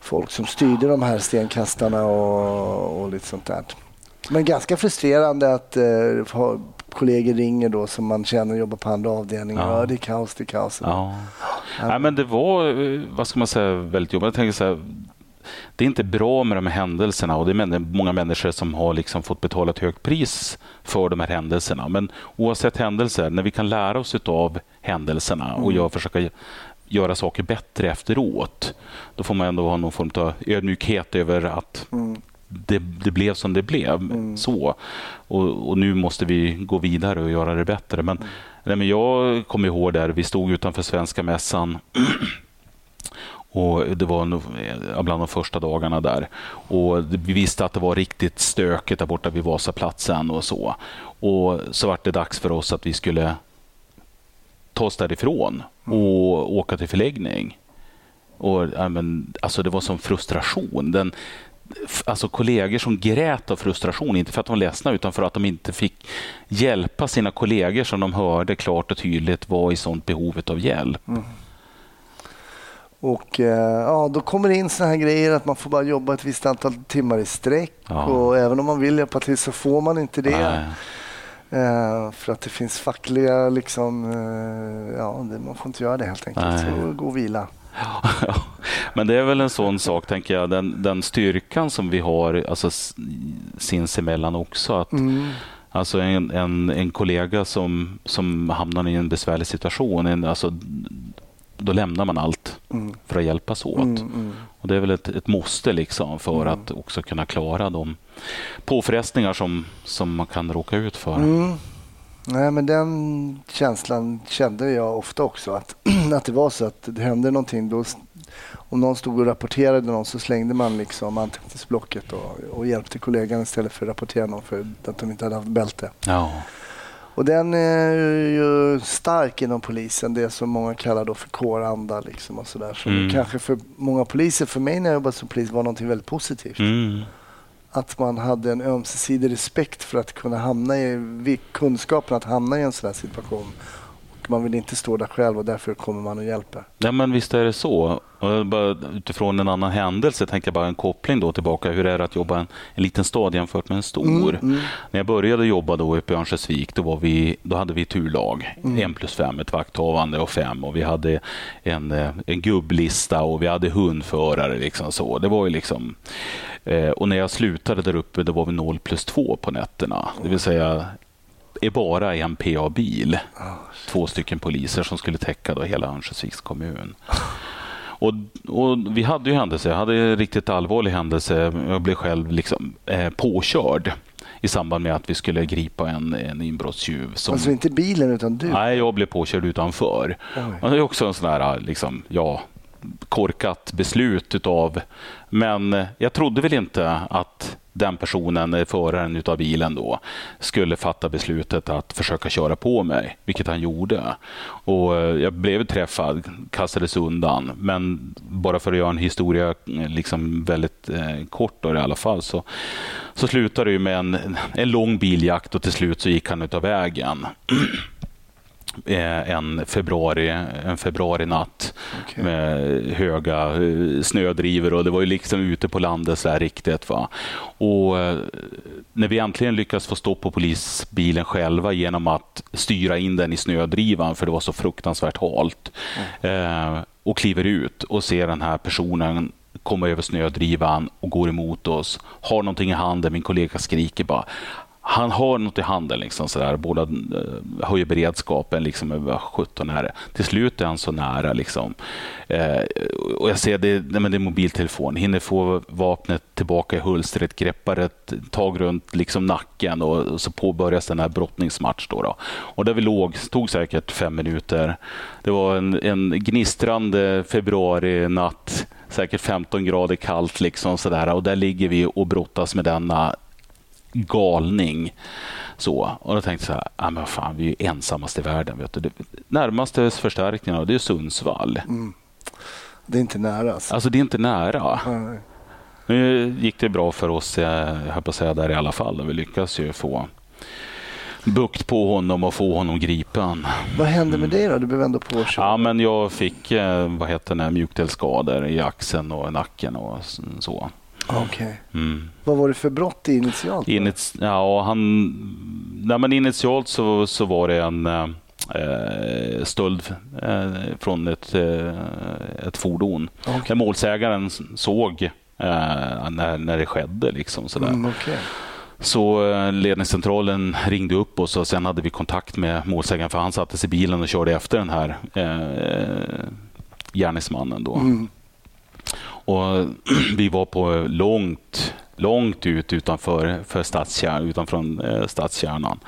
folk som styrde de här stenkastarna och, och lite sånt där. Men ganska frustrerande att eh, kollegor ringer då som man känner jobbar på andra avdelningar. Ja. Ja. det är kaos, det är kaos. Ja. Nej, men det var, eh, vad ska man säga, väldigt jobbigt. Jag tänker så här, det är inte bra med de här händelserna och det är många människor som har liksom fått betala ett högt pris för de här händelserna. Men oavsett händelser, när vi kan lära oss av händelserna och jag försöka göra saker bättre efteråt, då får man ändå ha någon form av ödmjukhet över att det, det blev som det blev. så och, och nu måste vi gå vidare och göra det bättre. Men, nej, men jag kommer ihåg där, vi stod utanför Svenska mässan och Det var eh, bland de första dagarna där. Och Vi visste att det var riktigt stökigt där borta vid Vasaplatsen och så. Och så var det dags för oss att vi skulle ta oss därifrån och åka till förläggning. Och, ja, men, alltså det var som frustration. Den, alltså kollegor som grät av frustration, inte för att de var ledsna utan för att de inte fick hjälpa sina kollegor som de hörde klart och tydligt var i sånt behovet av hjälp. Och eh, ja, då kommer det in såna här grejer att man får bara jobba ett visst antal timmar i sträck. Ja. Och även om man vill hjälpa till så får man inte det. Nej. Eh, för att det finns fackliga liksom, eh, ja, man får inte göra det helt enkelt. Nej. Så gå och vila. Men det är väl en sån sak, tänker jag, den, den styrkan som vi har alltså, sinsemellan också. Att, Mm. Alltså en, en, en kollega som, som hamnar i en besvärlig situation, en, alltså, då lämnar man allt Mm. för att hjälpas åt. Mm, mm. Och Det är väl ett, ett måste liksom för att också kunna klara de påfrestningar som, som man kan råka ut för. Nej, men den känslan kände jag ofta också. Att, att det var så att det hände någonting. Då, om någon stod och rapporterade någon så slängde man liksom anteckningsblocket och, och hjälpte kollegan istället för att rapportera någon för att de inte hade haft bälte. Ja. Och den är ju stark inom polisen. Det som många kallar då för kåranda. Liksom och så där. Så Mm. kanske för många poliser, för mig när jag jobbade som polis, var någonting väldigt positivt. Mm. Att man hade en ömsesidig respekt för att kunna hamna i kunskapen att hamna i en sån här situation. Och man vill inte stå där själv och därför kommer man och hjälper. Ja, men visst är det så. Utifrån en annan händelse tänker jag bara en koppling då tillbaka. Hur är det att jobba i en, en liten stad jämfört med en stor? När jag började jobba då uppe i Örnsköldsvik då, var vi, då hade vi turlag. En plus fem, ett vakthavande och fem. Och vi hade en, eh, en gubblista och vi hade hundförare. Liksom så. Det var ju liksom, eh, och när jag slutade där uppe då var vi noll plus två på nätterna. Det vill säga är bara en PA-bil. Två stycken poliser som skulle täcka då hela Örnsköldsviks kommun. Och, och vi hade ju händelser. Jag hade en riktigt allvarlig händelse. Jag blev själv liksom, eh, påkörd i samband med att vi skulle gripa en, en inbrottstjuv. Som, Alltså inte bilen utan du. Nej, jag blev påkörd utanför. Oj. Och det är också en sån här, liksom, ja, korkat beslut utav... Men jag trodde väl inte att den personen, eh, föraren utav bilen då, skulle fatta beslutet att försöka köra på mig, vilket han gjorde. Och eh, jag blev träffad, kastades undan, men bara för att göra en historia eh, liksom väldigt eh, kort då, i alla fall så, så slutade det med en, en lång biljakt och till slut så gick han utav vägen. Eh, en februari, en februari natt Okej. med höga eh, snödrivor och det var ju liksom ute på landet så här riktigt. Va? Och eh, när vi äntligen lyckades få stopp på polisbilen själva genom att styra in den i snödrivan för det var så fruktansvärt halt eh, och kliver ut och ser den här personen komma över snödrivan och går emot oss, har någonting i handen, min kollega skriker bara han har något i handen, liksom sådär. båda eh, höjer beredskapen. Liksom, över 17 är det. Till slut är han så nära. Liksom. Eh, och jag ser det, nej, men det är mobiltelefon. Hinner få vapnet tillbaka i hulstret, greppar ett tag runt liksom, nacken och, och så påbörjas den här brottningsmatch. Då, då. Och där vi låg tog säkert fem minuter. Det var en, en gnistrande februarinatt säkert 15 grader kallt. Liksom, sådär. Och där ligger vi och brottas med denna galning. Så. Och då tänkte jag så här, ah, men fan, vi är ju ensammast i världen. Vet du. Det, närmaste förstärkningen det är Sundsvall. Det är inte nära. Alltså. Alltså det är inte nära. Nej. Nu gick det bra för oss, jag höll på att säga, där i alla fall. Vi lyckas ju få bukt på honom och få honom gripen. Vad hände med dig då? Du blev ändå påkörd. Ja, men jag fick eh, vad heter det, mjukdelsskador i axeln och nacken och så. Okej. Mm. Vad var det för brott initialt? Init, ja, han, nej, men initialt så, så var det en eh, stöld eh, från ett, eh, ett fordon. Där målsägaren såg eh, när, när det skedde. Liksom, sådär. Mm, okej. Så eh, ledningscentralen ringde upp oss och sen hade vi kontakt med målsägaren för han satte sig i bilen och körde efter den här eh, gärningsmannen. Då. Mm. Och vi var på långt, långt ut utanför för stadskärn, utanför eh, stadskärnan.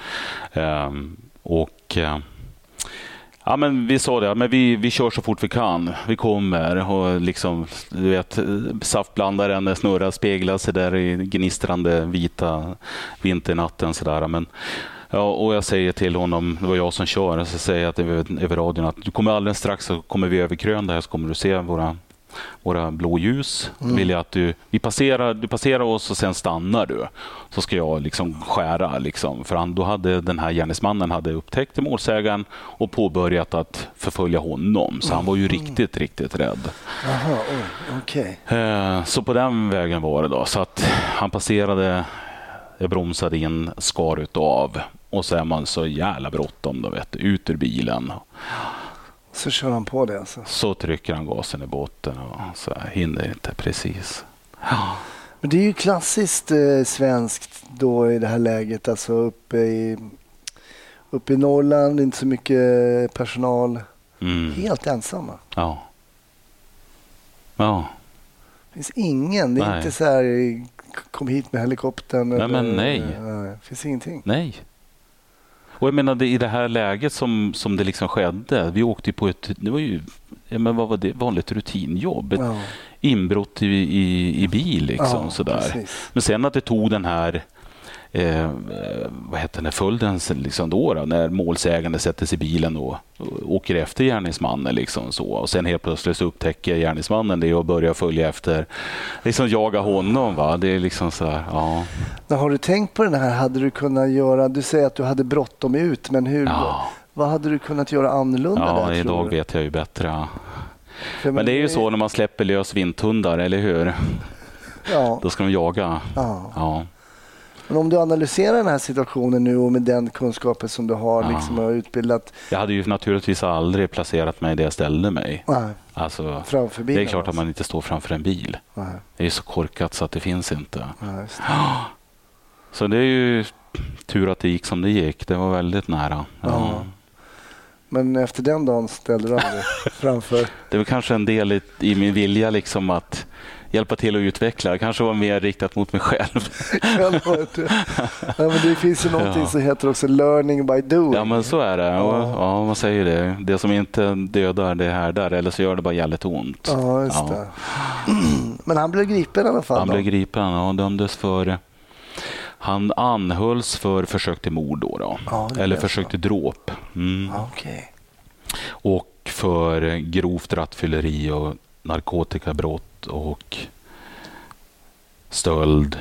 Ehm, och eh, Ja, men vi sa det, men vi, vi kör så fort vi kan. Vi kommer och liksom, du vet, saftblandaren snurrar, speglar sig där i gnistrande vita vinternatten. Sådär. Men, ja, och jag säger till honom, det var jag som kör, så säger jag över, över radion att du kommer alldeles strax så kommer vi över krön där så kommer du se våra våra blå ljus. Då vill jag att du, vi passerar, du passerar oss och sen stannar du. Så ska jag liksom skära. Liksom. För han, då hade den här gärningsmannen hade upptäckt målsägaren och påbörjat att förfölja honom. Så han var ju riktigt, riktigt rädd. Jaha, oj, okej. Eh, Så på den vägen var det. då. Så att han passerade, jag bromsade in, skar utav och så är man så jävla bråttom. Då, vet du, ut ur bilen. Så kör han på det alltså. Så trycker han gasen i botten och så hinner inte precis. Ja. Men det är ju klassiskt eh, svenskt då i det här läget. Alltså uppe i, uppe i Norrland, inte så mycket personal. Mm. Helt ensamma. Ja. Ja. Det finns ingen. Det är Nej. inte så här kom hit med helikoptern. Nej, men nej. nej. Det finns ingenting. Nej. Och jag menar, i det här läget som, som det liksom skedde. Vi åkte på ett, det var ju, ja, men vad var det, vanligt rutinjobb. Ett Ja, inbrott i, i, i bil liksom ja, sådär. precis. Men sen att det tog den här eh, vad heter den, följden liksom då, då, när målsägande sätter sig i bilen och, och åker efter gärningsmannen. Liksom så. Och sen helt plötsligt upptäcker gärningsmannen det och börjar följa efter, liksom jaga honom. Va? Det är liksom så här, ja. Men har du tänkt på den här? Hade du kunnat göra, du säger att du hade bråttom ut, men hur, Ja. vad hade du kunnat göra annorlunda Ja, där, idag vet jag ju bättre. Men det är ju så när man släpper lös vinthundar, eller hur? Ja, Då ska de jaga. ja. Ja. Men om du analyserar den här situationen nu och med den kunskapen som du har liksom, och utbildat Jag hade ju naturligtvis aldrig placerat mig där jag ställde mig. nej, Alltså, framför det bilen. är klart att alltså. man inte står framför en bil. Nej, Det är så korkat så att det finns inte. nej, det. Så det är ju tur att det gick som det gick. Det var väldigt nära. Ja. Men efter den dagen ställde du aldrig framför? Det var kanske en del i, i min vilja liksom att hjälpa till att utveckla. Kanske var mer riktat mot mig själv. Nej, men det finns ju någonting Ja. som heter också learning by doing. Ja, men så är det. Och, Ja. ja, man säger det. Det som inte dödar, det härdar. Eller så gör det bara jävligt ont. Ja, just Ja. Men han blev gripen i alla fall. Han då. blev gripen och dömdes för Han anhölls för försök till mord då. då. Ja, Eller försök till dråp. Mm. Okej. Och för grovt rattfylleri och narkotikabrott och stöld.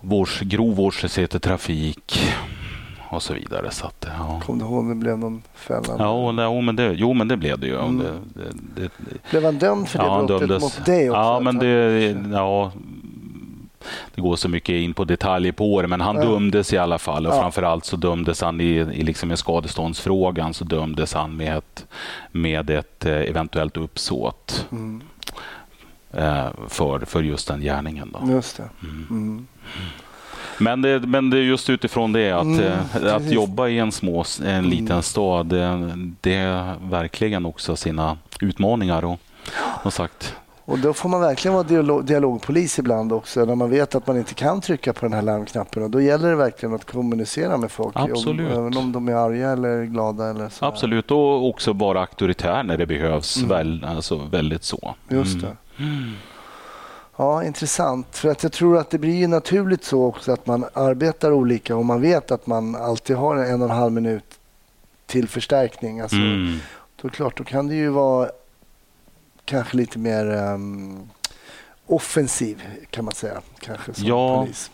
Vårds, grov vårdslöshet i trafik och så vidare. Så att, ja. Kom du ihåg om det blev någon fällande? Ja, nej, men det, jo, men det blev det ju. Mm. Det, det, det, Blev han dömd för det ja, brottet dömdes. mot dig också? Ja, men det, ja, det går så mycket in på detaljer på det, men han Ja. dömdes i alla fall. Och Ja. framförallt så dömdes han i, i liksom i skadeståndsfrågan så dömdes han med ett, med ett eh, eventuellt uppsåt Mm, eh, för, för just den gärningen. Då. just det. Mm. Men, det, men det är just utifrån det att, Mm, eh, att jobba i en, små, en Mm. liten stad, det, det är verkligen också sina utmaningar. Och, som sagt, Och då får man verkligen vara dialog, dialogpolis ibland också när man vet att man inte kan trycka på den här larmknappen. Och då gäller det verkligen att kommunicera med folk. Absolut. Om, även om de är arga eller glada. Eller så. Absolut, och också vara auktoritär när det behövs. Mm. Väl, alltså väldigt så. Just Mm. det. Ja, intressant. För att jag tror att det blir ju naturligt så också att man arbetar olika och man vet att man alltid har en och en halv minut till förstärkning. Alltså, Mm. Då, det klart, då kan det ju vara kanske lite mer ehm, offensiv kan man säga. Kanske som Ja. polis.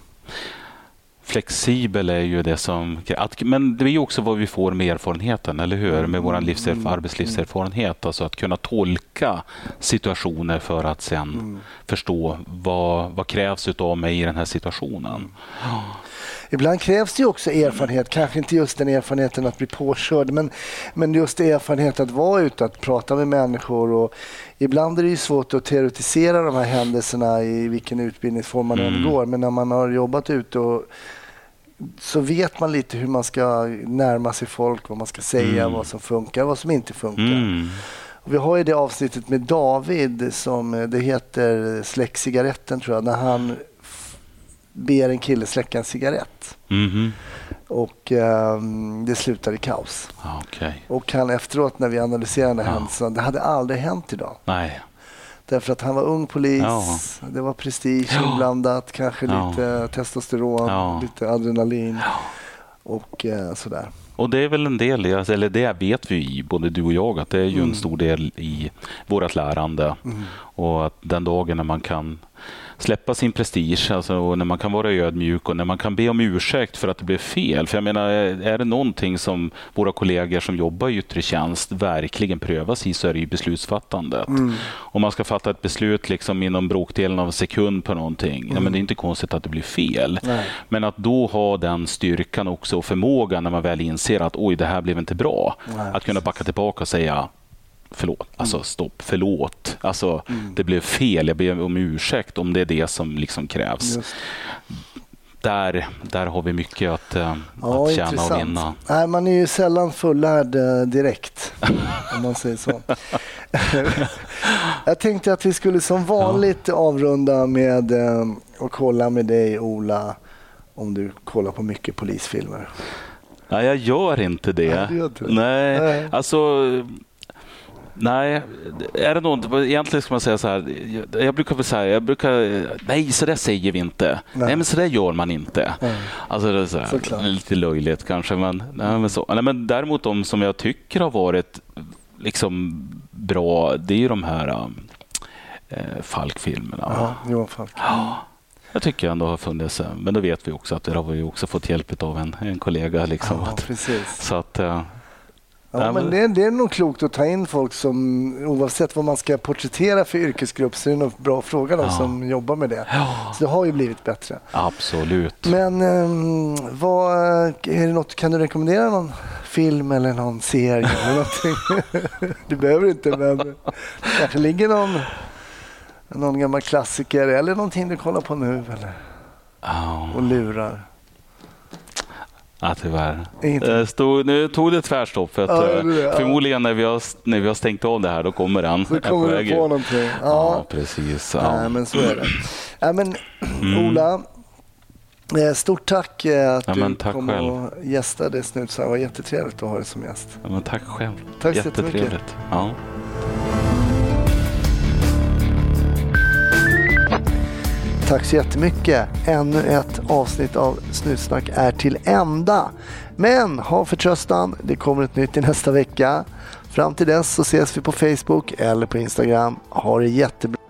Flexibel är ju det som... Att, men det är ju också vad vi får med erfarenheten, eller hur? Med vår livserf, Mm. arbetslivserfarenhet. Alltså att kunna tolka situationer för att sen Mm. förstå vad, vad krävs av mig i den här situationen. Ibland krävs det också erfarenhet, kanske inte just den erfarenheten att bli påkörd, men, men just erfarenhet att vara ute, att prata med människor. Och ibland är det ju svårt att teoretisera de här händelserna i vilken utbildningsform man än Mm. går, men när man har jobbat ute och så vet man lite hur man ska närma sig folk, vad man ska säga, Mm. vad som funkar, vad som inte funkar. Mm. Och vi har ju det avsnittet med David som det heter Släck cigaretten tror jag, när han ber en kille släcka en cigarett. Mhm. Och ehm, det slutar i kaos. Ja, Okej. Och han efteråt när vi här Ja. händelsen, det hade aldrig hänt idag. Nej. Därför att han var ung polis, Ja. det var prestige Ja. inblandat, kanske lite testosteron, lite adrenalin och eh, sådär. Och det är väl en del, i- eller det vet vi både du och jag, att det är ju Mm. en stor del i vårt lärande. Och att den dagen när man kan släppa sin prestige, alltså, och när man kan vara ödmjuk och när man kan be om ursäkt för att det blev fel. För jag menar, är det någonting som våra kollegor som jobbar i yttre tjänst verkligen prövas i så är det ju beslutsfattandet. Om man ska fatta ett beslut liksom inom bråkdelen av en sekund på någonting, ja, men det är inte konstigt att det blir fel. Nej. Men att då ha den styrkan också och förmågan när man väl inser att oj, det här blev inte bra. Nej, att kunna backa tillbaka och säga förlåt, alltså Mm. stopp, förlåt. Alltså, Det blev fel, jag ber om ursäkt om det är det som liksom krävs. Just. Där, där har vi mycket att, eh, Ja, att tjäna och vinna. Nej, man är ju sällan fullärd eh, direkt, om man säger så. Jag tänkte att vi skulle som vanligt avrunda med eh, att kolla med dig, Ola, om du kollar på mycket polisfilmer. Nej, jag gör inte det. Nej, du gör det. Nej, Nej. alltså... Nej, är det något, egentligen ska man säga så här, jag, brukar väl säga, jag brukar, nej så där säger vi inte. Nej. Nej, men så där gör man inte. Nej. Alltså det är så här, lite löjligt kanske, men, nej, men, så. Nej, men däremot de som jag tycker har varit liksom bra, det är ju de här äh, Falk-filmerna. Ja, Johan Falk. Jag tycker ändå har funnits, eh, men då vet vi också att det har vi också fått hjälp av en, en kollega. Liksom, Ja, precis. så att, eh, Ja, men det, det är nog klokt att ta in folk som, oavsett vad man ska porträttera för yrkesgrupp, så är det nog bra fråga de Ja. som jobbar med det. Så det har ju blivit bättre. absolut. Men ehm, vad, är det något, kan du rekommendera någon film eller någon serie eller någonting? du behöver inte, men det kanske ligger någon, någon gammal klassiker eller någonting du kollar på nu eller, Ja. och lurar. Ja, tyvärr. Eh, Stod, nu tog det tvärstopp. För att, Ja, eh, det-. Förmodligen när vi, har, när vi har stängt av det här, då kommer den. Är kommer du på någonting. Ja, Ja, precis. Nej, Ja. men så är det. Ja, men, Mm. Ola, eh, stort tack att Ja, du tack kom själv. och gästade Snutsar. Det var jättetrevligt att ha dig som gäst. Ja, men tack själv. Tack så jättemycket. Ja. Tack så jättemycket. Ännu ett avsnitt av Snutsnack är till ända. Men ha förtröstan, det kommer ett nytt i nästa vecka. Fram till dess så ses vi på Facebook eller på Instagram. Ha det jättebra.